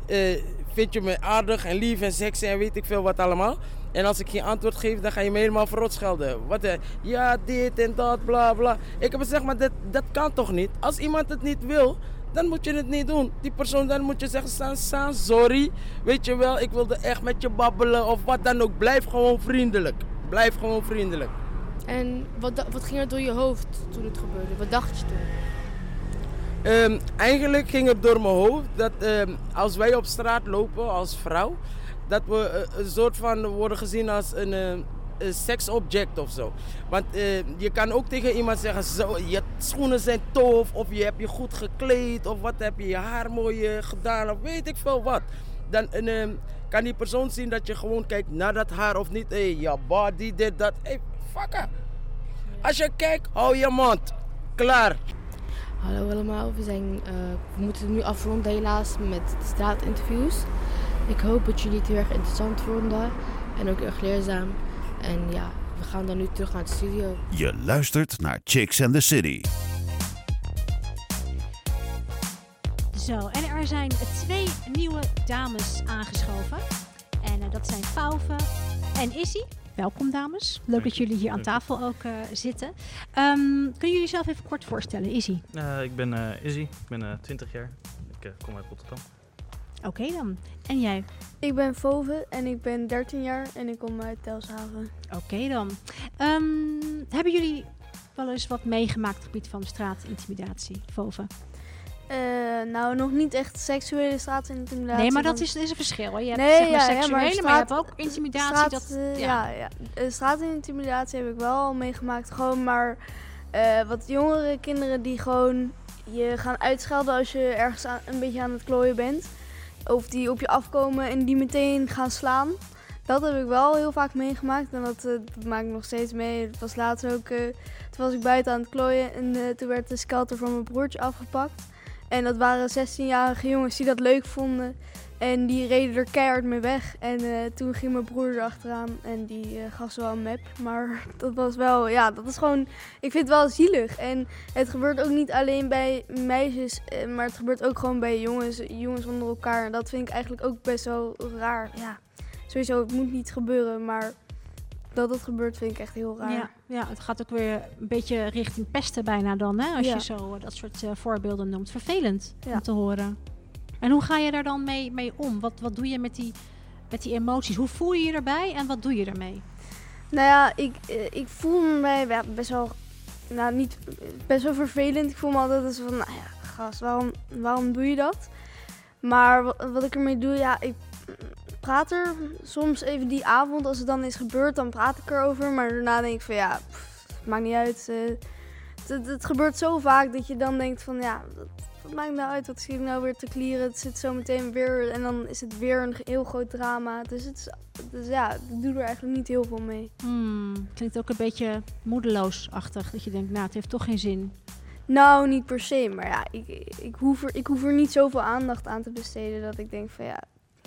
eh, vind je me aardig en lief en sexy en weet ik veel wat allemaal. En als ik geen antwoord geef, dan ga je me helemaal verrot schelden. Wat, eh, ja, dit en dat, bla bla. Ik heb gezegd, maar dat, dat kan toch niet? Als iemand het niet wil, dan moet je het niet doen. Die persoon, dan moet je zeggen, San, San, sorry. Weet je wel, ik wilde echt met je babbelen of wat dan ook. Blijf gewoon vriendelijk. Blijf gewoon vriendelijk. En wat, wat ging er door je hoofd toen het gebeurde? Wat dacht je toen? Um, eigenlijk ging het door mijn hoofd dat um, als wij op straat lopen als vrouw, dat we uh, een soort van worden gezien als een, uh, een seksobject of zo. Want uh, je kan ook tegen iemand zeggen, zo, je schoenen zijn tof, of je hebt je goed gekleed, of wat heb je je haar mooi gedaan, of weet ik veel wat. Dan kan die persoon zien dat je gewoon kijkt naar dat haar of niet. Hé, hey, je body, dit, dat. Fucker. Als je kijkt, hou je mond. Klaar. Hallo allemaal, we, zijn, uh, we moeten het nu afronden helaas met de straatinterviews. Ik hoop dat jullie het heel erg interessant vonden en ook erg leerzaam. En ja, we gaan dan nu terug naar de studio. Je luistert naar Chicks and the City. Zo, en er zijn twee nieuwe dames aangeschoven. En uh, dat zijn Fauve en Issy. Welkom dames. Leuk dat jullie hier aan tafel ook uh, zitten. Um, kunnen jullie jezelf even kort voorstellen? Izzy? Uh, ik ben uh, Izzy, ik ben 20 jaar. Ik kom uit Rotterdam. Oké okay, dan. En jij? Ik ben Vove en ik ben 13 jaar en ik kom uit Telshaven. Oké okay, dan. Um, hebben jullie wel eens wat meegemaakt op het gebied van straatintimidatie, Vove? Uh, nou, nog niet echt seksuele straatintimidatie. Nee, maar dat is, is een verschil. Je hebt nee, zeg maar ja, seksuele, ja, maar, straat, maar, je hebt ook intimidatie. Straat, dat, uh, ja, ja. ja. straatintimidatie heb ik wel al meegemaakt. Gewoon maar uh, wat jongere kinderen die gewoon je gaan uitschelden als je ergens aan, een beetje aan het klooien bent. Of die op je afkomen en die meteen gaan slaan. Dat heb ik wel heel vaak meegemaakt en dat, dat maak ik nog steeds mee. Het was laatst ook, toen was ik buiten aan het klooien en toen werd de skelter van mijn broertje afgepakt. En dat waren 16-jarige jongens die dat leuk vonden. En die reden er keihard mee weg. En uh, toen ging mijn broer erachteraan en die uh, gaf ze wel een map. Maar dat was wel, ja, dat is gewoon, ik vind het wel zielig. En het gebeurt ook niet alleen bij meisjes, uh, maar het gebeurt ook gewoon bij jongens, jongens onder elkaar. En dat vind ik eigenlijk ook best wel raar. Ja, sowieso, het moet niet gebeuren, maar dat het gebeurt vind ik echt heel raar. Ja, ja het gaat ook weer een beetje richting pesten bijna dan, hè? Als Ja. je zo eh, dat soort eh, voorbeelden noemt. Vervelend Ja. om te horen. En hoe ga je daar dan mee, mee om? Wat, wat doe je met die, met die emoties? Hoe voel je je erbij en wat doe je ermee? Nou ja, ik, eh, ik voel me best wel, nou niet, best wel vervelend. Ik voel me altijd als van, nou ja, gast, waarom, waarom doe je dat? Maar wat, wat ik ermee doe, ja, ik praat er soms even die avond, als het dan is gebeurd, dan praat ik erover. Maar daarna denk ik van, ja, pff, het maakt niet uit. eh, het, gebeurt zo vaak dat je dan denkt van, ja, wat, wat maakt nou uit? Wat schiet ik nou weer te klieren? Het zit zo meteen weer en dan is het weer een heel groot drama. Dus, het is, dus ja, ik doe er eigenlijk niet heel veel mee. Hmm, klinkt ook een beetje moedeloosachtig. Dat je denkt, nou, het heeft toch geen zin. Nou, niet per se, maar ja, ik, ik, hoef er, ik hoef er niet zoveel aandacht aan te besteden dat ik denk van ja,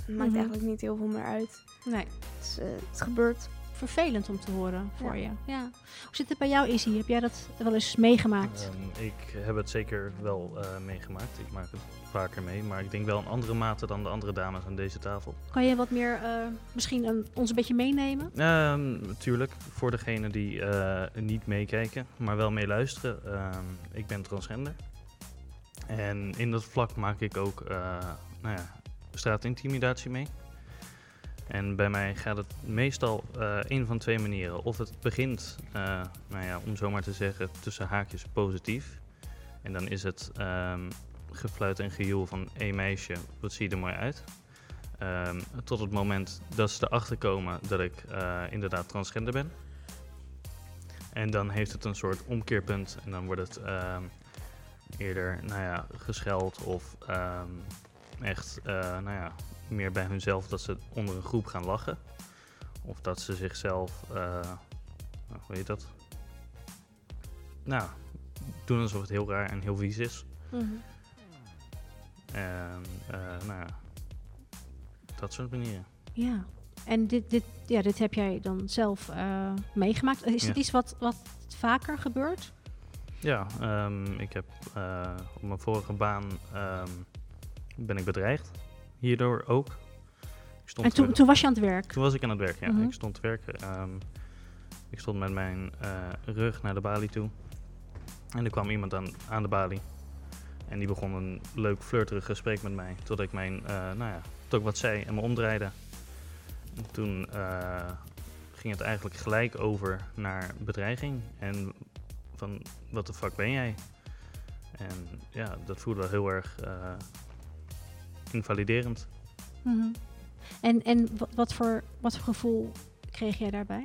het maakt Mhm. eigenlijk niet heel veel meer uit. Nee. Het, is, eh, het gebeurt. Vervelend om te horen voor Ja. je. Ja. Hoe zit het bij jou, Izzy? Heb jij dat wel eens meegemaakt? Ehm, ik heb het zeker wel eh, meegemaakt. Ik maak het vaker mee. Maar ik denk wel een andere mate dan de andere dames aan deze tafel. Kan je wat meer eh, misschien een, ons een beetje meenemen? Ehm, natuurlijk, voor degenen die eh, niet meekijken, maar wel meeluisteren. Ehm, ik ben transgender. En in dat vlak maak ik ook eh, nou ja, straatintimidatie mee. En bij mij gaat het meestal eh een van twee manieren. Of het begint, eh, nou ja, om zo maar te zeggen, tussen haakjes positief. En dan is het ehm, gefluit en gejoel van één meisje, wat zie je er mooi uit. Ehm, tot het moment dat ze erachter komen dat ik eh, inderdaad transgender ben. En dan heeft het een soort omkeerpunt en dan wordt het ehm, eerder nou ja, gescheld of echt eh, nou ja, meer bij hunzelf dat ze onder een groep gaan lachen. Of dat ze zichzelf, nou, hoe heet dat? Nou, doen alsof het heel raar en heel vies is. Mhm. En eh, nou ja, dat soort manieren. Ja. En dit, dit, ja, dit heb jij dan zelf meegemaakt. Is Ja. het iets wat, wat vaker gebeurt? Ja, ehm, ik heb op mijn vorige baan ehm, ben ik bedreigd. hierdoor ook. Ik stond En toen, toen was je aan het werk? Toen was ik aan het werk, ja. Mhm. Ik stond te werken. ehm, ik stond met mijn eh, rug naar de balie toe. En er kwam iemand aan, aan de balie. En die begon een leuk flirterig gesprek met mij. Tot ik mijn, eh, nou ja, tot ik wat zei en me omdraaide. En toen eh, ging het eigenlijk gelijk over naar bedreiging. En van, wat de fuck ben jij? En ja, dat voelde wel heel erg invaliderend. Mhm. En, en wat, voor, wat voor gevoel kreeg jij daarbij?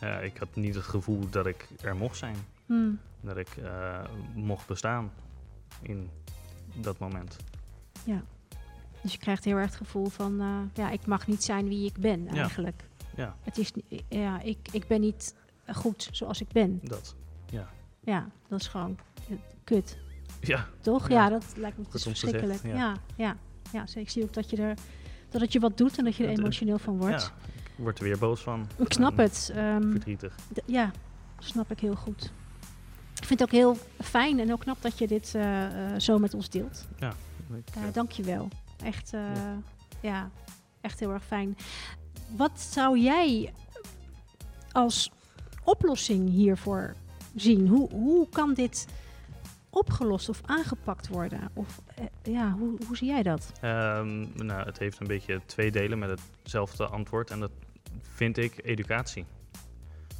Ja, ik had niet het gevoel dat ik er mocht zijn. Hmm. Dat ik eh, mocht bestaan in dat moment. Ja. Dus je krijgt heel erg het gevoel van, eh, ja, ik mag niet zijn wie ik ben Ja. eigenlijk. Ja. Het is, ja, ik, ik ben niet goed zoals ik ben. Dat, ja. Ja, dat is gewoon eh, kut. Ja. Toch? Ja. Ja, dat lijkt me zeggen, verschrikkelijk. ja. Ja, ja, ja. Ik zie ook dat je er dat het je wat doet en dat je er Dat, eh, emotioneel van wordt. Ja, ik word er weer boos van. Ik snap En het. ehm, verdrietig. ja, snap ik heel goed. Ik vind het ook heel fijn en heel knap dat je dit eh, eh, zo met ons deelt. Ja, dank je wel. Echt, ja. echt heel erg fijn. Wat zou jij als oplossing hiervoor zien? Hoe, hoe kan dit opgelost of aangepakt worden? Of eh, ja, hoe, hoe zie jij dat? Ehm, nou, het heeft een beetje twee delen met hetzelfde antwoord. En dat vind ik educatie.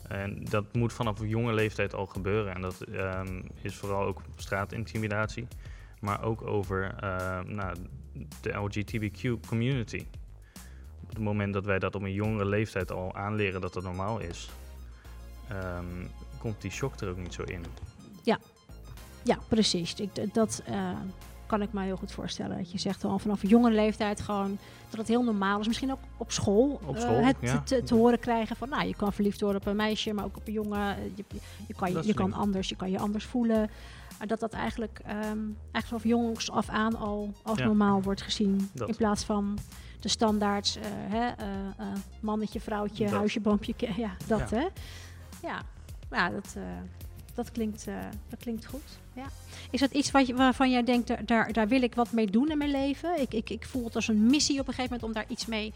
En dat moet vanaf jonge leeftijd al gebeuren. En dat ehm, is vooral ook straatintimidatie. Maar ook over ehm, nou, de LGBTQ community. Op het moment dat wij dat op een jongere leeftijd al aanleren dat het normaal is, komt die shock er ook niet zo in. Ja, precies. Ik, dat eh, kan ik me heel goed voorstellen. Dat je zegt al vanaf jonge leeftijd gewoon dat het heel normaal is. Misschien ook op school. Op eh, het ja. te, te horen krijgen van, nou, je kan verliefd worden op een meisje, maar ook op een jongen. Je, je, kan, je, kan anders, je kan je anders voelen. Maar dat dat eigenlijk, ehm, eigenlijk vanaf jongs af aan al als Ja. normaal wordt gezien. Dat. In plaats van de standaards, eh, hè, mannetje, vrouwtje, Dat. huisje, boompje. Ja, dat Ja. hè. Ja, ja dat, dat, klinkt, eh, dat klinkt goed. Ja. Is dat iets wat je, waarvan jij denkt, daar, daar, daar wil ik wat mee doen in mijn leven? Ik, ik, ik voel het als een missie op een gegeven moment om daar iets mee...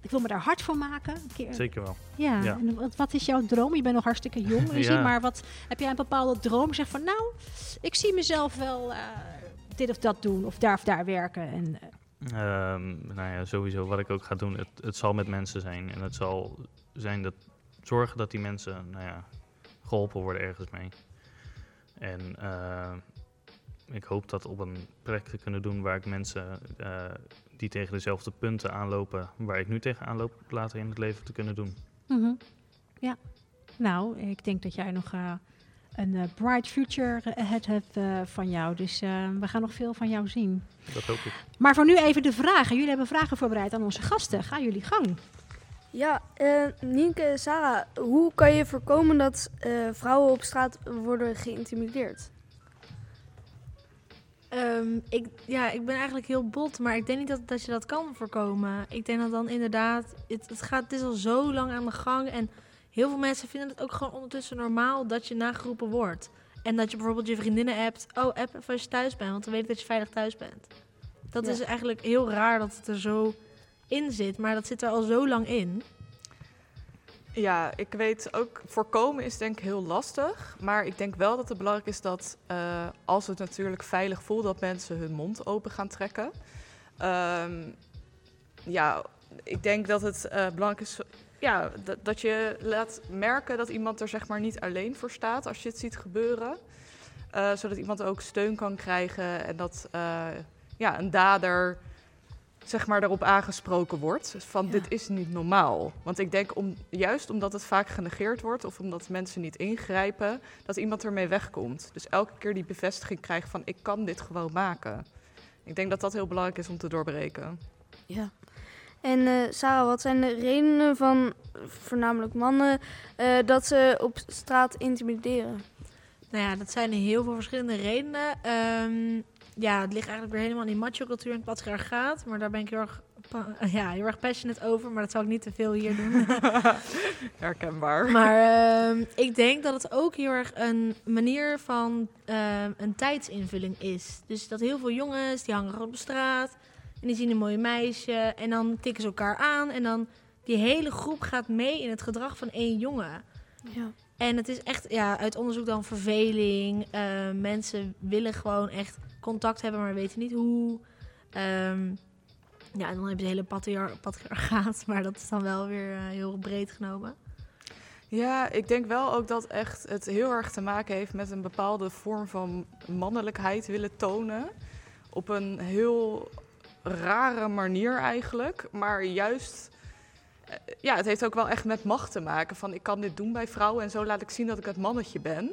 Ik wil me daar hard voor maken. Een keer. Zeker wel. Ja, Ja. En wat, wat is jouw droom? Je bent nog hartstikke jong, maar wat, heb jij een bepaalde droom? Zeg van, nou, ik zie mezelf wel eh, dit of dat doen, of daar of daar werken. En, eh, Ehm, nou ja, sowieso wat ik ook ga doen, het, het zal met mensen zijn. En het zal zijn dat zorgen dat die mensen nou ja, geholpen worden ergens mee. En eh, ik hoop dat op een plek te kunnen doen waar ik mensen eh, die tegen dezelfde punten aanlopen, waar ik nu tegen aanloop, later in het leven te kunnen doen. Mhm. Ja, nou, ik denk dat jij nog eh, een bright future ahead hebt van jou. Dus we gaan nog veel van jou zien. Dat hoop ik. Maar voor nu even de vragen. Jullie hebben vragen voorbereid aan onze gasten. Ga jullie gang. Ja, eh Nienke, Sarah, hoe kan je voorkomen dat eh, vrouwen op straat worden geïntimideerd? Ehm, ik, ja, ik ben eigenlijk heel bot, maar ik denk niet dat, dat je dat kan voorkomen. Ik denk dat dan inderdaad, het, het, gaat, het is al zo lang aan de gang en heel veel mensen vinden het ook gewoon ondertussen normaal dat je nageroepen wordt. En dat je bijvoorbeeld je vriendinnen appt, oh app even als je thuis bent, want dan weet ik dat je veilig thuis bent. Dat Ja. is eigenlijk heel raar dat het er zo in zit, maar dat zit er al zo lang in. Ja, ik weet ook, voorkomen is denk ik heel lastig. Maar ik denk wel dat het belangrijk is dat eh, als het natuurlijk veilig voelt, dat mensen hun mond open gaan trekken. Ehm, ja, ik denk dat het eh, belangrijk is ja, dat, je laat merken dat iemand er zeg maar niet alleen voor staat als je het ziet gebeuren. Eh, zodat iemand ook steun kan krijgen en dat ja, een dader zeg maar daarop aangesproken wordt. Van dit is niet normaal. Want ik denk om, juist omdat het vaak genegeerd wordt of omdat mensen niet ingrijpen, dat iemand ermee wegkomt. Dus elke keer die bevestiging krijgt van ik kan dit gewoon maken. Ik denk dat dat heel belangrijk is om te doorbreken. Ja. En eh, Sarah, wat zijn de redenen van voornamelijk mannen eh, dat ze op straat intimideren? Nou ja, dat zijn heel veel verschillende redenen. Ehm, ja, het ligt eigenlijk weer helemaal in die macho-cultuur en het patriarchaat. Maar daar ben ik heel erg, ja, heel erg passionate over. Maar dat zal ik niet te veel hier doen. Herkenbaar. maar ehm, ik denk dat het ook heel erg een manier van ehm, een tijdsinvulling is. Dus dat heel veel jongens, die hangen op de straat. En die zien een mooi meisje. En dan tikken ze elkaar aan. En dan die hele groep gaat mee in het gedrag van één jongen. Ja. En het is echt ja, uit onderzoek dan verveling. Uh, mensen willen gewoon echt contact hebben, maar weten niet hoe. Um, ja, en dan heb je de hele patriarchaat, maar dat is dan wel weer uh, heel breed genomen. Ja, ik denk wel ook dat echt het heel erg te maken heeft met een bepaalde vorm van mannelijkheid willen tonen. Op een heel rare manier eigenlijk. Maar juist, eh, ja, het heeft ook wel echt met macht te maken. Van ik kan dit doen bij vrouwen en zo laat ik zien dat ik het mannetje ben.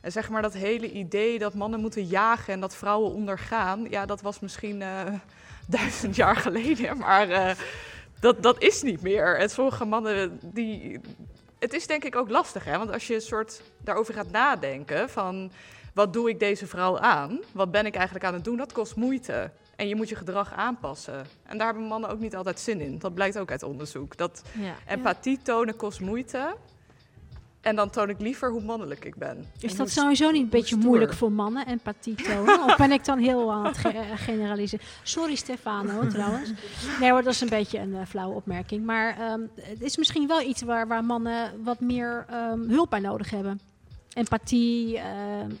En zeg maar dat hele idee dat mannen moeten jagen en dat vrouwen ondergaan. Ja, dat was misschien uh, duizend jaar geleden. Maar uh, dat, dat is niet meer. En sommige mannen die, het is denk ik ook lastig, hè? Want als je een soort daarover gaat nadenken van wat doe ik deze vrouw aan? Wat ben ik eigenlijk aan het doen? Dat kost moeite. En je moet je gedrag aanpassen. En daar hebben mannen ook niet altijd zin in. Dat blijkt ook uit onderzoek. Dat ja. empathie tonen kost moeite. En dan toon ik liever hoe mannelijk ik ben. Is dat sowieso niet een beetje moeilijk voor mannen, empathie tonen? of ben ik dan heel aan het ge generaliseren? Sorry Stefano, trouwens. Nee hoor, dat is een beetje een uh, flauwe opmerking. Maar um, het is misschien wel iets waar, waar mannen wat meer um, hulp bij nodig hebben. Empathie, uh,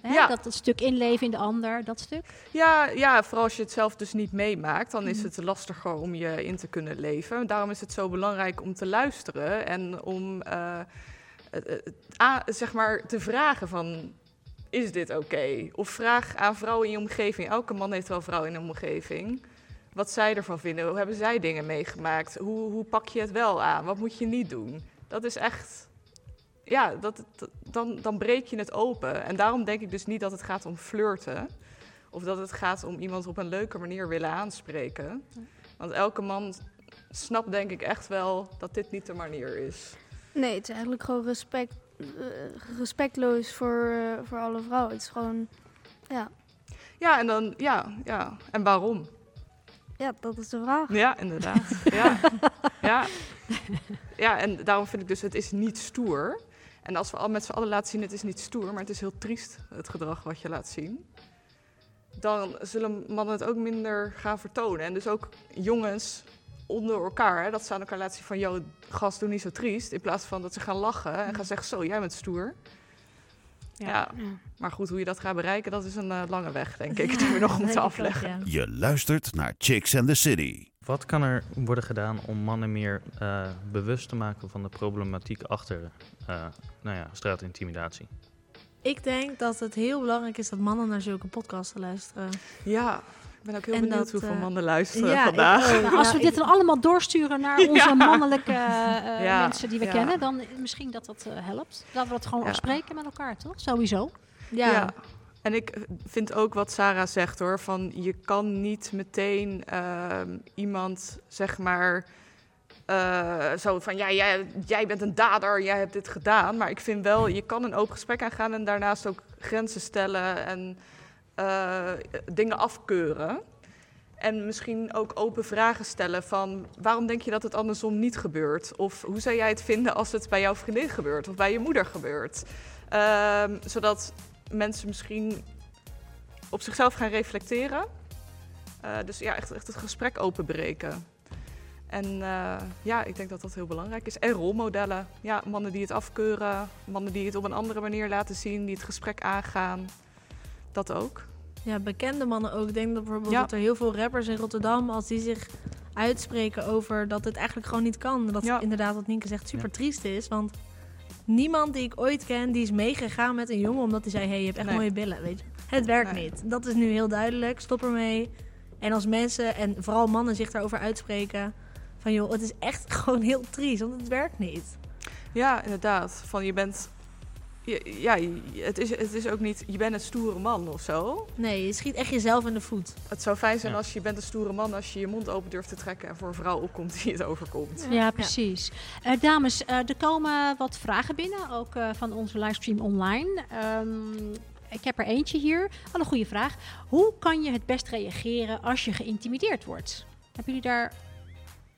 hè, ja. dat, dat, stuk inleven in de ander, dat stuk? Ja, ja, vooral als je het zelf dus niet meemaakt, dan is mhm. het lastiger om je in te kunnen leven. Daarom is het zo belangrijk om te luisteren en om... Uh, zeg maar te vragen van, is dit oké? Of vraag aan vrouwen in je omgeving, elke man heeft wel vrouwen in de omgeving, wat zij ervan vinden. Hoe hebben zij dingen meegemaakt? Hoe, hoe pak je het wel aan? Wat moet je niet doen? Dat is echt, ja, dat, dan, dan breek je het open. En daarom denk ik dus niet dat het gaat om flirten. Of dat het gaat om iemand op een leuke manier willen aanspreken. Want elke man snapt denk ik echt wel dat dit niet de manier is. Nee, het is eigenlijk gewoon respect, uh, respectloos voor, uh, voor alle vrouwen. Het is gewoon, ja. Ja, en dan, ja, ja. En waarom? Ja, dat is de vraag. Ja, inderdaad. ja. ja. ja, en daarom vind ik dus, het is niet stoer. En als we al met z'n allen laten zien, het is niet stoer, maar het is heel triest, het gedrag wat je laat zien. Dan zullen mannen het ook minder gaan vertonen. En dus ook jongens onder elkaar. Hè, dat ze aan elkaar laten zien van, joh, gast, doe niet zo triest. In plaats van dat ze gaan lachen en gaan zeggen, zo, jij bent stoer. Ja. ja. Maar goed, hoe je dat gaat bereiken, dat is een uh, lange weg, denk ik, die we nog moeten afleggen. Je luistert naar Chicks and the City. Wat kan er worden gedaan om mannen meer uh, bewust te maken van de problematiek achter uh, nou ja, straatintimidatie? Ik denk dat het heel belangrijk is dat mannen naar zulke podcasts luisteren. Ja, ik ben ook heel benieuwd dat, hoeveel uh, mannen luisteren ja, vandaag. Ik, als we dit dan allemaal doorsturen naar onze mannelijke uh, mensen die we kennen, dan misschien dat dat uh, helpt. Dat we dat gewoon afspreken met elkaar, toch? Sowieso. Ja. En ik vind ook wat Sarah zegt hoor, van je kan niet meteen ehm, iemand zeg maar zo van ja, jij, jij bent een dader, jij hebt dit gedaan. Maar ik vind wel, je kan een open gesprek aangaan en daarnaast ook grenzen stellen en uh, dingen afkeuren. En misschien ook open vragen stellen van waarom denk je dat het andersom niet gebeurt? Of hoe zou jij het vinden als het bij jouw vriendin gebeurt of bij je moeder gebeurt? Uh, zodat mensen misschien op zichzelf gaan reflecteren. Uh, dus ja, echt, echt het gesprek openbreken. En uh, ja, ik denk dat dat heel belangrijk is. En rolmodellen. Ja, mannen die het afkeuren, mannen die het op een andere manier laten zien, die het gesprek aangaan. Dat ook. Ja, bekende mannen ook. Ik denk dat bijvoorbeeld dat er heel veel rappers in Rotterdam, als die zich uitspreken over dat het eigenlijk gewoon niet kan. Dat ja. inderdaad, wat Nienke zegt, super triest is. Want niemand die ik ooit ken, die is meegegaan met een jongen omdat hij zei, hey, je hebt echt mooie billen, weet je. Het werkt niet. Dat is nu heel duidelijk. Stop ermee. En als mensen, en vooral mannen, zich daarover uitspreken... van joh, het is echt gewoon heel triest, want het werkt niet. Ja, inderdaad. Van je bent ja, het is, het is ook niet, je bent een stoere man of zo. Nee, je schiet echt jezelf in de voet. Het zou fijn zijn als je bent een stoere man, als je je mond open durft te trekken en voor een vrouw opkomt die het overkomt. Ja, precies. Ja. Uh, dames, uh, er komen wat vragen binnen, ook uh, van onze livestream online. Um, ik heb er eentje hier. Al een goede vraag. Hoe kan je het best reageren als je geïntimideerd wordt? Hebben jullie daar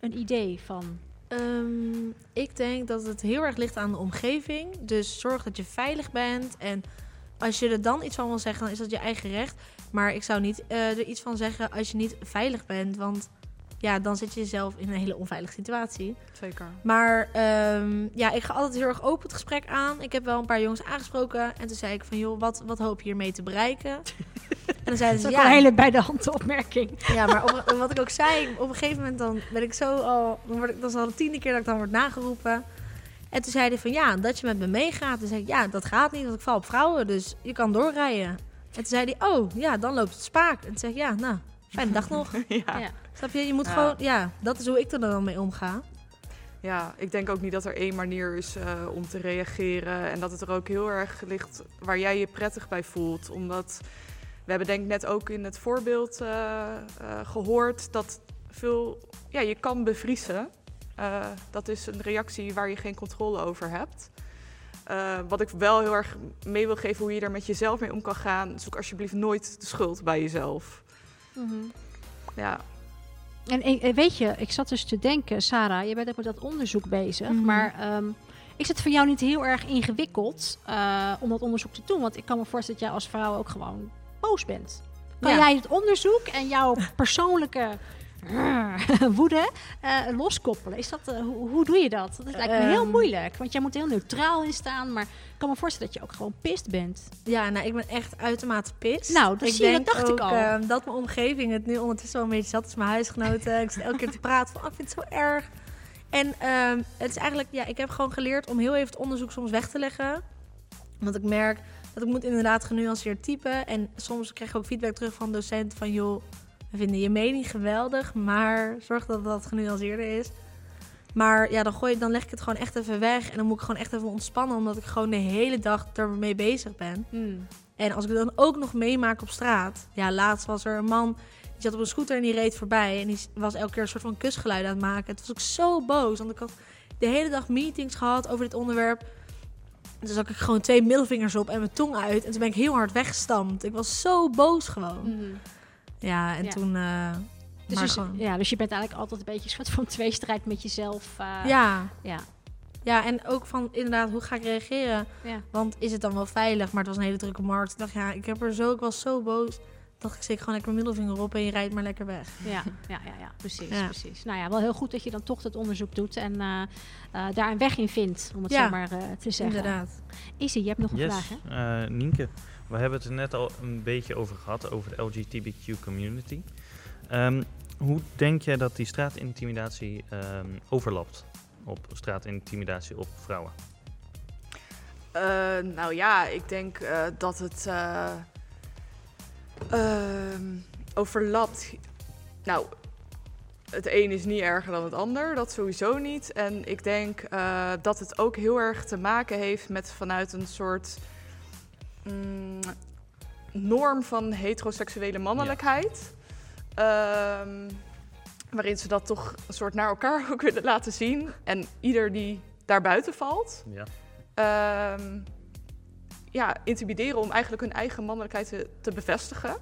een idee van? Um, ik denk dat het heel erg ligt aan de omgeving. Dus zorg dat je veilig bent. En als je er dan iets van wil zeggen, dan is dat je eigen recht. Maar ik zou niet uh, er iets van zeggen als je niet veilig bent. Want ja, dan zit je jezelf in een hele onveilige situatie. Zeker. Maar ehm, ja, ik ga altijd heel erg open het gesprek aan. Ik heb wel een paar jongens aangesproken. En toen zei ik van, joh, wat, wat hoop je hiermee te bereiken? en dan zeiden ze, ja... een hele bij de hand opmerking. Ja, maar op, wat ik ook zei, op een gegeven moment dan ben ik zo al... Dan, word ik, dan is al de tiende keer dat ik dan word nageroepen. En toen zei hij van, ja, dat je met me meegaat. Toen zei ik, ja, dat gaat niet, want ik val op vrouwen. Dus je kan doorrijden. En toen zei hij, oh, ja, dan loopt het spaak. En toen zei ik, ja, nou, fijne dag nog. ja. Snap je? Je moet Ja. gewoon, ja, dat is hoe ik er dan mee omga. Ja, ik denk ook niet dat er één manier is eh, om te reageren. En dat het er ook heel erg ligt waar jij je prettig bij voelt. Omdat we hebben denk ik net ook in het voorbeeld eh, eh, gehoord dat veel... Ja, je kan bevriezen. Dat is een reactie waar je geen controle over hebt. Wat ik wel heel erg mee wil geven hoe je er met jezelf mee om kan gaan. Zoek alsjeblieft nooit de schuld bij jezelf. Ja, En weet je, ik zat dus te denken, Sarah, je bent ook met dat onderzoek bezig. Mhm. Maar ehm, is het voor jou niet heel erg ingewikkeld eh, om dat onderzoek te doen? Want ik kan me voorstellen dat jij als vrouw ook gewoon boos bent. Kan Ja. jij het onderzoek en jouw persoonlijke woede eh, loskoppelen? Is dat, eh, hoe, hoe doe je dat? Dat lijkt me heel Ehm. moeilijk. Want jij moet heel neutraal in staan. Maar ik kan me voorstellen dat je ook gewoon pist bent. Ja, nou, ik ben echt uitermate pist. Nou, dat zie dat dacht ik al. ehm, dat mijn omgeving het nu ondertussen wel een beetje zat. is mijn huisgenoten. ik zit elke keer te praten van, oh, ik vind het zo erg. En ehm, het is eigenlijk, ja, ik heb gewoon geleerd om heel even het onderzoek soms weg te leggen. Want ik merk dat ik moet inderdaad genuanceerd typen. En soms krijg ik ook feedback terug van docenten van, joh, we vinden je mening geweldig, maar zorg dat dat genuanceerder is. Maar ja, dan, gooi, dan leg ik het gewoon echt even weg. En dan moet ik gewoon echt even ontspannen, omdat ik gewoon de hele dag ermee bezig ben. En als ik het dan ook nog meemaak op straat. Ja, laatst was er een man. Die zat op een scooter en die reed voorbij. En die was elke keer een soort van kusgeluid aan het maken. Het was ook zo boos. Want ik had de hele dag meetings gehad over dit onderwerp. En toen zag ik gewoon twee middelvingers op en mijn tong uit. En toen ben ik heel hard weggestampt. Ik was zo boos gewoon. Ja, en Ja. toen... eh, Dus, maar dus- gewoon- ja, dus je bent eigenlijk altijd een beetje een soort van tweestrijd met jezelf. eh, ja. ja. Ja, en ook van inderdaad, hoe ga ik reageren? Ja. Want is het dan wel veilig? Maar het was een hele drukke markt. Ik dacht, ja, ik heb er zo, ik was zo boos. Dacht ik, steek gewoon lekker mijn middelvinger op en je rijdt maar lekker weg. Ja, ja, ja, ja precies, Ja. precies. Nou ja, wel heel goed dat je dan toch dat onderzoek doet en eh, eh, daar een weg in vindt, om het Ja, zo maar eh, te zeggen. inderdaad. Je hebt nog een Yes, vraag, hè? eh, Nienke, we hebben het er net al een beetje over gehad, over de LGBTQ community. Ehm, hoe denk jij dat die straatintimidatie ehm, overlapt op straatintimidatie op vrouwen? Eh, nou ja, ik denk eh, dat het eh, ehm, overlapt. Nou, het een is niet erger dan het ander, dat sowieso niet. En ik denk dat het ook heel erg te maken heeft met vanuit een soort mm, norm van heteroseksuele mannelijkheid. Ehm, waarin ze dat toch een soort naar elkaar ook willen laten zien. En ieder die daarbuiten valt, Ja. ehm, ja, intimideren om eigenlijk hun eigen mannelijkheid te, te bevestigen.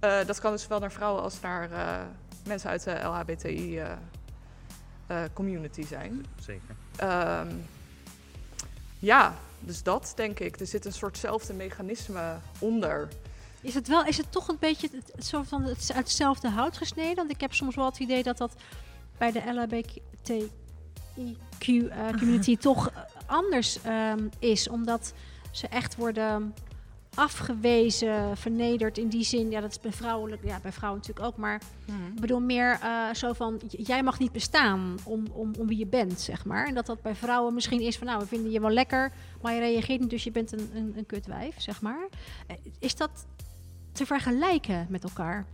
Eh, dat kan dus zowel naar vrouwen als naar eh, mensen uit de LHBTI-community eh, zijn. Zeker. Ehm, ja, dus dat denk ik. Er zit een soortzelfde mechanisme onder. Is het, wel, is het toch een beetje het, soort van het, uit hetzelfde hout gesneden? Want ik heb soms wel het idee dat dat bij de LHBTIQ-community toch eh, anders ehm, is. Omdat ze echt worden afgewezen, vernederd in die zin. Ja, dat is bij vrouwelijk, ja, bij vrouwen natuurlijk ook. Maar ik bedoel meer eh, zo van, jij mag niet bestaan om, om, om wie je bent, zeg maar. En dat dat bij vrouwen misschien is van, nou, we vinden je wel lekker, maar je reageert niet, dus je bent een, een, een kutwijf, zeg maar. Eh, Is dat te vergelijken met elkaar?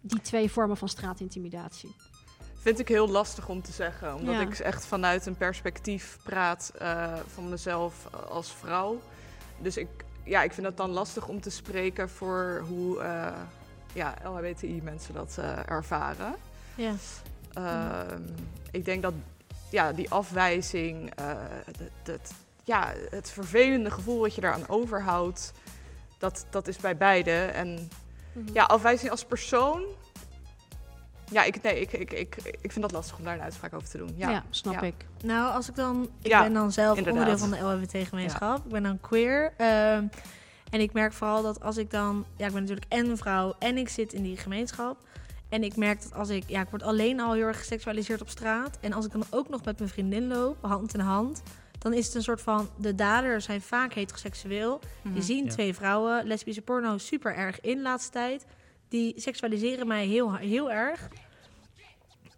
Die twee vormen van straatintimidatie. Vind ik heel lastig om te zeggen. Omdat Ja. ik echt vanuit een perspectief praat eh, van mezelf als vrouw. Dus ik, ja, ik vind het dan lastig om te spreken voor hoe eh, ja, LHBTI-mensen dat eh, ervaren. Ja. Ehm, Ik denk dat ja, die afwijzing, eh, ja, het vervelende gevoel wat je daaraan overhoudt, dat, dat is bij beide. En ja, afwijzing als persoon. Ja, ik, nee, ik, ik, ik, ik vind dat lastig om daar een uitspraak over te doen. Ja, Ja, snap ik. Nou, als ik dan... Ik Ja, ben dan zelf inderdaad. onderdeel van de LHBT-gemeenschap. Ik ben dan queer. ehm, en ik merk vooral dat als ik dan... Ja, ik ben natuurlijk en een vrouw en ik zit in die gemeenschap. En ik merk dat als ik, ja, ik word alleen al heel erg geseksualiseerd op straat. En als ik dan ook nog met mijn vriendin loop, hand in hand, dan is het een soort van, de daders zijn vaak heteroseksueel. Mhm. Die zien Ja. twee vrouwen, lesbische porno super erg in de laatste tijd. Die seksualiseren mij heel, heel erg.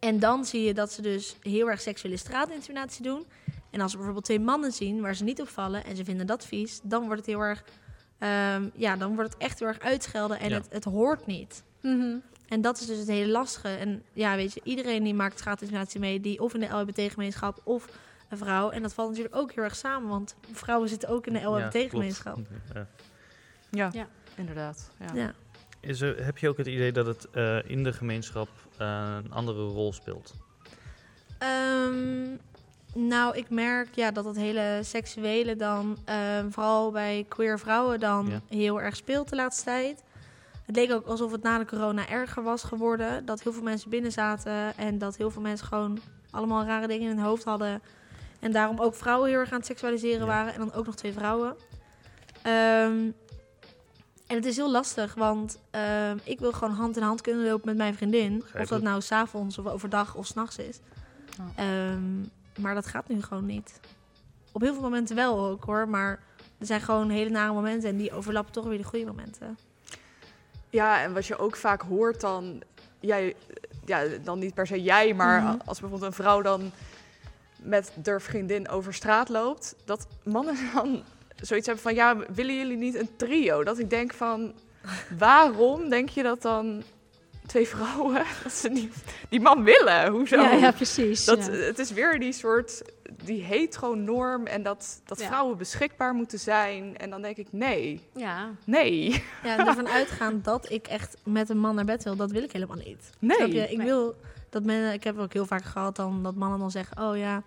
En dan zie je dat ze dus heel erg seksuele straatintimidatie doen. En als ze bijvoorbeeld twee mannen zien waar ze niet op vallen en ze vinden dat vies, dan wordt het heel erg, ehm, ja, dan wordt het echt heel erg uitschelden en Ja. het, het hoort niet. Mhm. En dat is dus het hele lastige. En ja, weet je, iedereen die maakt straatintimidatie mee, die of in de LHBT-gemeenschap of een vrouw. En dat valt natuurlijk ook heel erg samen, want vrouwen zitten ook in de LHBT-gemeenschap. Ja. Ja, Ja. inderdaad. Ja. Is er, heb je ook het idee dat het eh, in de gemeenschap eh, een andere rol speelt? Ehm, nou, ik merk ja, dat het hele seksuele dan, ehm, vooral bij queer vrouwen, dan Ja. heel erg speelt de laatste tijd. Het leek ook alsof het na de corona erger was geworden. Dat heel veel mensen binnen zaten en dat heel veel mensen gewoon allemaal rare dingen in hun hoofd hadden. En daarom ook vrouwen heel erg aan het seksualiseren waren. En dan ook nog twee vrouwen. Ehm, en het is heel lastig, want ehm, ik wil gewoon hand in hand kunnen lopen met mijn vriendin. Of dat nou s'avonds of overdag of s'nachts is. Ehm, maar dat gaat nu gewoon niet. Op heel veel momenten wel ook hoor, maar er zijn gewoon hele nare momenten en die overlappen toch weer de goede momenten. Ja, en wat je ook vaak hoort dan, jij, ja, dan niet per se jij, maar Mhm. als bijvoorbeeld een vrouw dan met haar vriendin over straat loopt, dat mannen dan zoiets hebben van, ja, willen jullie niet een trio? Dat ik denk van, waarom denk je dat dan twee vrouwen, dat ze die, die man willen? Hoezo? Ja, ja, precies, Dat, ja. Het is weer die soort, die hetero-norm en dat, dat Ja. vrouwen beschikbaar moeten zijn. En dan denk ik, nee. Ja. Nee. Ja, en ervan uitgaan dat ik echt met een man naar bed wil, dat wil ik helemaal niet. Nee. Je? Ik Nee. wil dat men, ik heb ook heel vaak gehad dan dat mannen dan zeggen, oh ja,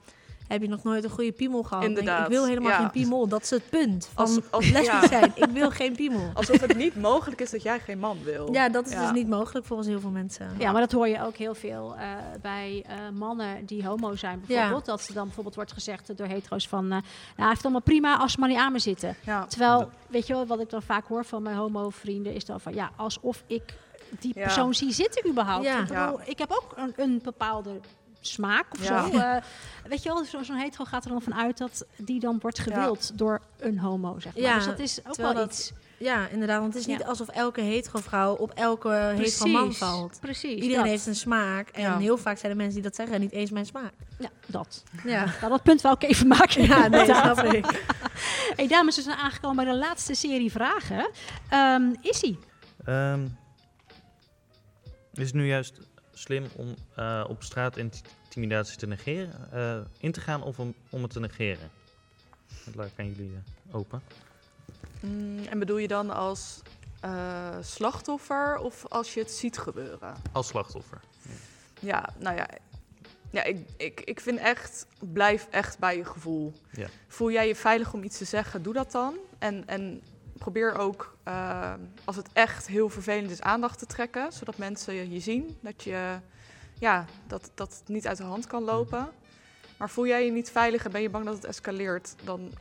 heb je nog nooit een goede piemel gehad? Inderdaad, ik wil helemaal ja. geen piemel, dat is het punt van Als- als- lesbisch ja. zijn. Ik wil geen piemel. Alsof het niet mogelijk is dat jij geen man wil. Ja, dat is Ja. dus niet mogelijk volgens heel veel mensen. Ja, maar dat hoor je ook heel veel eh, bij eh, mannen die homo zijn bijvoorbeeld. Ja. Dat ze dan bijvoorbeeld wordt gezegd door hetero's van... eh nou, hij heeft allemaal prima als ze maar niet aan me zitten. Ja. Terwijl, weet je wel, wat ik dan vaak hoor van mijn homo-vrienden... is dan van, ja, alsof ik die Ja. persoon zie zitten überhaupt. Ja. Ik, bedoel, ik heb ook een, een bepaalde smaak of Ja. zo. Eh, weet je wel, zo- zo'n hetero gaat er dan vanuit dat die dan wordt gewild door een homo, zeg maar. Ja, dus dat is ook wel dat- iets... Ja, inderdaad. Want het is niet Ja. alsof elke hetero vrouw op elke hetero man valt. precies, Iedereen dat. heeft een smaak. En Ja. heel vaak zijn er mensen die dat zeggen, niet eens mijn smaak. Ja, dat. Ja. Nou, dat punt wil ik even maken. Ja, nee, snap ik. Hey, dames, we zijn aangekomen bij de laatste serie vragen. Ehm is? Ehm, is het nu juist slim om eh, op straat intimidatie te negeren, eh, in te gaan of om, om het te negeren? Dat laat ik aan jullie eh, open. Mm, en bedoel je dan als slachtoffer of als je het ziet gebeuren? Als slachtoffer. Ja, nou ja. Ja, ik, ik, ik vind echt, blijf echt bij je gevoel. Ja. Voel jij je veilig om iets te zeggen, doe dat dan. En, en probeer ook, eh, als het echt heel vervelend is, aandacht te trekken. Zodat mensen je, je zien, dat, je, ja, dat, dat het niet uit de hand kan lopen. Maar voel jij je niet veilig en ben je bang dat het escaleert, dan,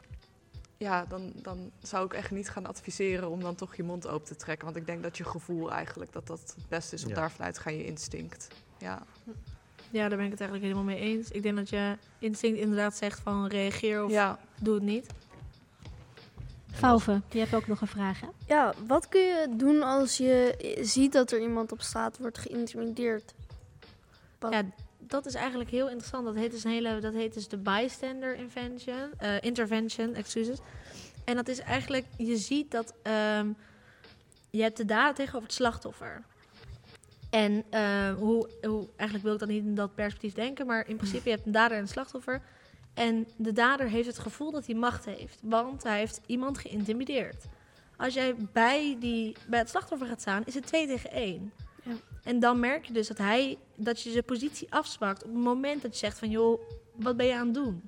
ja, dan, dan zou ik echt niet gaan adviseren om dan toch je mond open te trekken. Want ik denk dat je gevoel eigenlijk, dat dat het beste is. Want Ja. daarvan uit ga je instinct. Ja. Ja, daar ben ik het eigenlijk helemaal mee eens. Ik denk dat je instinct inderdaad zegt van reageer of Ja. doe het niet. Fauve, je hebt ook nog een vraag, hè? Ja, wat kun je doen als je ziet dat er iemand op straat wordt geïntimideerd? Wat- Ja, dat is eigenlijk heel interessant. Dat heet dus, een hele, dat heet dus de bystander invention, eh, intervention, excuses. En dat is eigenlijk, je ziet dat ehm, je hebt de dader tegenover het slachtoffer. En eh, hoe, hoe, eigenlijk wil ik dat niet in dat perspectief denken, maar in principe je hebt een dader en een slachtoffer. En de dader heeft het gevoel dat hij macht heeft, want hij heeft iemand geïntimideerd. Als jij bij, die, bij het slachtoffer gaat staan, is het 2 tegen 1. Ja. En dan merk je dus dat hij dat je zijn positie afzwakt op het moment dat je zegt van joh, wat ben je aan het doen?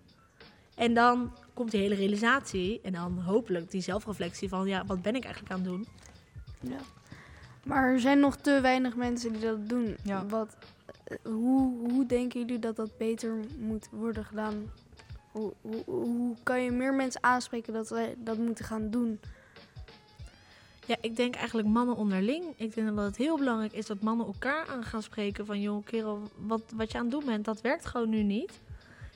En dan komt die hele realisatie en dan hopelijk die zelfreflectie van ja, wat ben ik eigenlijk aan het doen? Ja. Maar er zijn nog te weinig mensen die dat doen. Ja. Wat, eh, hoe, hoe denken jullie dat dat beter moet worden gedaan? Hoe, hoe, hoe kan je meer mensen aanspreken dat zij dat moeten gaan doen? Ja, ik denk eigenlijk mannen onderling. Ik denk dat het heel belangrijk is dat mannen elkaar aan gaan spreken van... joh, kerel, wat, wat je aan het doen bent, dat werkt gewoon nu niet.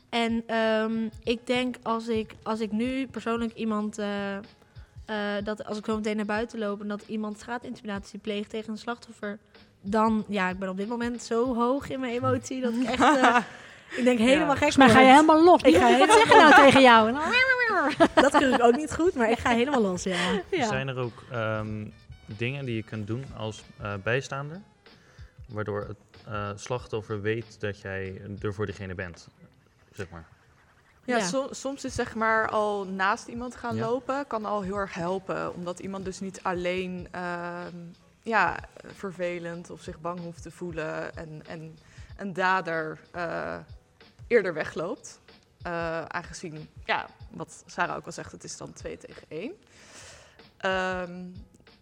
En ehm, ik denk als ik, als ik nu persoonlijk iemand... eh, eh, dat als ik zo meteen naar buiten loop en dat iemand straatintimidatie pleegt tegen een slachtoffer... dan, ja, ik ben op dit moment zo hoog in mijn emotie dat ik echt... eh, ik denk helemaal gek Volgens mij ga je helemaal los. Ik ga Wat helemaal zeg je nou tegen jou? Dat kun ik ook niet goed, maar ik ga helemaal los, ja. Zijn er ook ehm, dingen die je kunt doen als eh, bijstaander, waardoor het eh, slachtoffer weet dat jij er voor diegene bent, zeg maar? Ja, Ja. som- soms is zeg maar al naast iemand gaan Ja. lopen, kan al heel erg helpen. Omdat iemand dus niet alleen ehm, ja, vervelend of zich bang hoeft te voelen en, en een dader eh, eerder wegloopt. Eh, aangezien, ja, wat Sarah ook al zegt, het is dan twee tegen één. Ehm,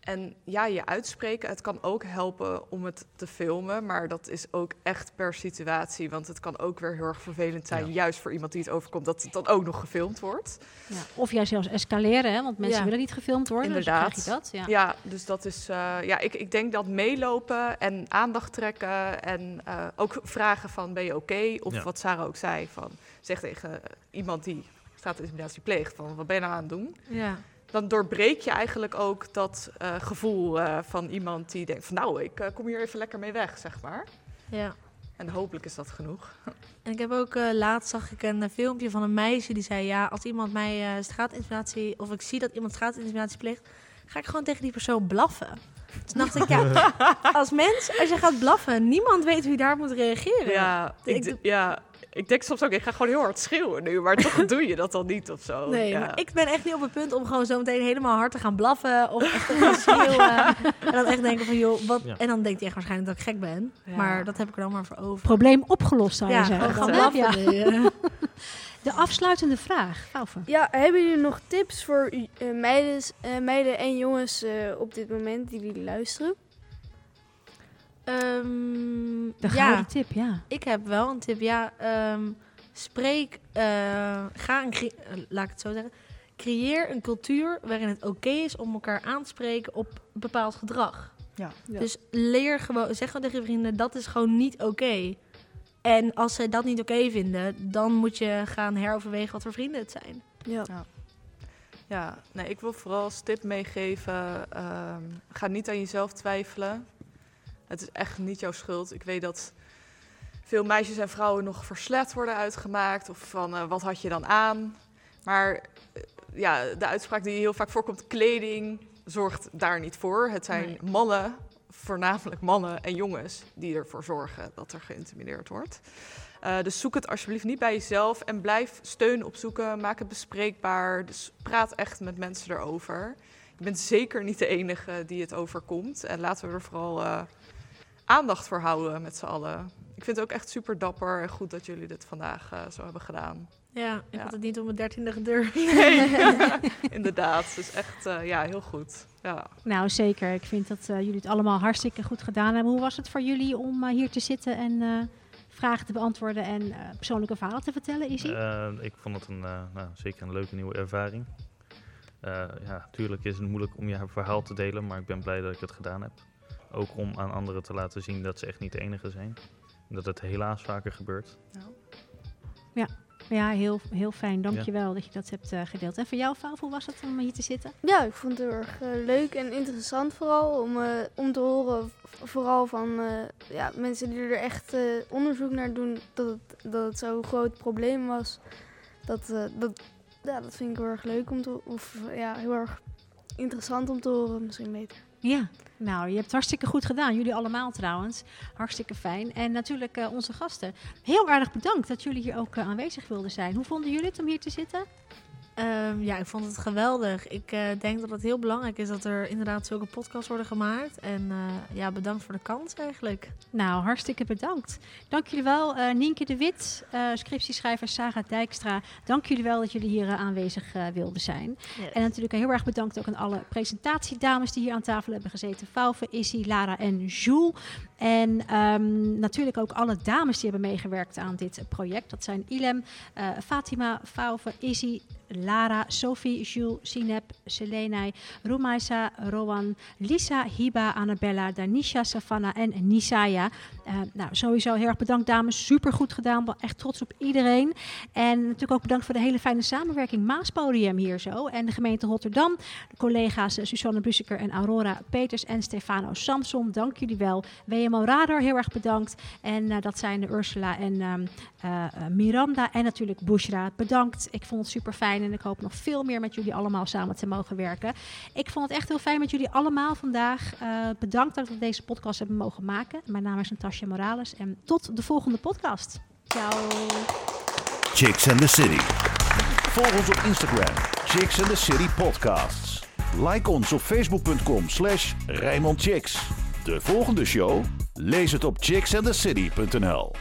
en ja, je uitspreken, het kan ook helpen om het te filmen, maar dat is ook echt per situatie. Want het kan ook weer heel erg vervelend zijn, juist voor iemand die het overkomt, dat het dan ook nog gefilmd wordt. Ja, Of jij zelfs escaleren, hè? want mensen Ja. willen niet gefilmd worden. Inderdaad. Dus dan krijg je dat. Ja. dus dat is, eh, ja, ik, ik denk dat meelopen en aandacht trekken en eh, ook vragen van ben je oké? Of Ja. wat Sarah ook zei, van zeg tegen iemand die straatintimidatie pleegt, van wat ben je nou aan het doen? Ja. Dan doorbreek je eigenlijk ook dat eh, gevoel eh, van iemand die denkt van nou, ik eh, kom hier even lekker mee weg, zeg maar. Ja. En hopelijk is dat genoeg. En ik heb ook laatst zag ik een filmpje van een meisje die zei: Ja, als iemand mij straatintimidatie, of ik zie dat iemand straatintimidatie pleegt, ga ik gewoon tegen die persoon blaffen. Toen dacht ik, ja, als mens, als je gaat blaffen, niemand weet hoe je daar moet reageren. Ja, ik, Ik ja, ik denk soms ook, ik ga gewoon heel hard schreeuwen nu, maar toch doe je dat dan niet of zo. Nee, ja. maar ik ben echt niet op het punt om gewoon zo meteen helemaal hard te gaan blaffen of echt te gaan schreeuwen. en dan echt denken van, joh, wat... Ja. En dan denkt hij echt waarschijnlijk dat ik gek ben. Ja. Maar dat heb ik er dan maar voor over. Probleem opgelost, zou je Ja, zeggen. gaan blaffen. Ja. De afsluitende vraag. Ja, hebben jullie nog tips voor eh, meiden, eh, meiden en jongens eh, op dit moment die jullie luisteren? Ehm, De ja, gouden tip, ja. Ik heb wel een tip. Ja, ehm, spreek, eh, ga een, eh, laat ik het zo zeggen. Creëer een cultuur waarin het oké is om elkaar aan te spreken op bepaald gedrag. Ja. Dus leer gewoon, zeg gewoon tegen je vrienden, dat is gewoon niet oké. En als ze dat niet oké vinden, dan moet je gaan heroverwegen wat voor vrienden het zijn. Ja. Ja. Ja, nee, ik wil vooral als tip meegeven: ehm, ga niet aan jezelf twijfelen. Het is echt niet jouw schuld. Ik weet dat veel meisjes en vrouwen nog verslet worden uitgemaakt. Of van eh, wat had je dan aan? Maar eh, ja, de uitspraak die heel vaak voorkomt: kleding zorgt daar niet voor. Het zijn Nee. mannen, voornamelijk mannen en jongens, die ervoor zorgen dat er geïntimideerd wordt. Eh, dus zoek het alsjeblieft niet bij jezelf en blijf steun opzoeken. Maak het bespreekbaar. Dus praat echt met mensen erover. Je bent zeker niet de enige die het overkomt. En laten we er vooral aandacht voor houden met z'n allen. Ik vind het ook echt super dapper en goed dat jullie dit vandaag eh, zo hebben gedaan. Ja, ik Ja. had het niet op mijn dertiende gedurfd. Nee, inderdaad. Dus echt eh, ja, heel goed. Ja. Nou, zeker. Ik vind dat eh, jullie het allemaal hartstikke goed gedaan hebben. Hoe was het voor jullie om hier te zitten en eh, vragen te beantwoorden en eh, persoonlijke verhalen te vertellen, Izzy? Ik vond het een, eh, nou, zeker een leuke nieuwe ervaring. Eh, ja, natuurlijk is het moeilijk om je verhaal te delen, maar ik ben blij dat ik het gedaan heb. Ook om aan anderen te laten zien dat ze echt niet de enige zijn. Dat het helaas vaker gebeurt. Ja, ja heel, heel fijn. Dankjewel dat je dat hebt eh, gedeeld. En voor jou, Fauf, hoe was het om hier te zitten? Ja, ik vond het heel erg eh, leuk en interessant vooral om, eh, om te horen, vooral van eh, ja, mensen die er echt eh, onderzoek naar doen, dat het, dat het zo'n groot probleem was. Dat, eh, dat, ja, dat vind ik heel erg leuk om te of ja, heel erg interessant om te horen, misschien beter. Ja, nou, je hebt het hartstikke goed gedaan. Jullie allemaal trouwens. Hartstikke fijn. En natuurlijk eh, onze gasten. Heel erg bedankt dat jullie hier ook eh, aanwezig wilden zijn. Hoe vonden jullie het om hier te zitten? Ehm, ja, ik vond het geweldig. Ik eh, denk dat het heel belangrijk is dat er inderdaad zulke podcasts worden gemaakt. En eh, ja, bedankt voor de kans eigenlijk. Nou, hartstikke bedankt. Dank jullie wel, eh, Nienke de Wit, scriptieschrijver Sarah Dijkstra. Dank jullie wel dat jullie hier aanwezig wilden zijn. Yes. En natuurlijk heel erg bedankt ook aan alle presentatiedames die hier aan tafel hebben gezeten. Fauve, Issy, Lara en Jules. En ehm, natuurlijk ook alle dames die hebben meegewerkt aan dit project. Dat zijn Ilem, eh, Fatima, Fauve, Issy, Lara, Sophie, Jules, Sinep, Selene, Rumaisa, Rowan, Lisa, Hiba, Annabella, Danisha, Savannah en Nisaya. Uh, nou, sowieso heel erg bedankt dames. Super goed gedaan. Echt trots op iedereen. En natuurlijk ook bedankt voor de hele fijne samenwerking. Maaspodium hier zo. En de gemeente Rotterdam. Collega's Susanne Buseker en Aurora Peters en Stefano Samson. Dank jullie wel. WMO Radar, heel erg bedankt. En uh, dat zijn Ursula en um, uh, Miranda. En natuurlijk Bushra. Bedankt. Ik vond het super fijn. En ik hoop nog veel meer met jullie allemaal samen te mogen werken. Ik vond het echt heel fijn met jullie allemaal vandaag. bedankt dat we deze podcast hebben mogen maken. Mijn naam is Natasja Morales. En tot de volgende podcast. Ciao. Chicks and the City. Volg ons op Instagram. Chicks and the City Podcasts. Like ons op facebook.com slash Chicks. De volgende show? Lees het op chicksandthecity.nl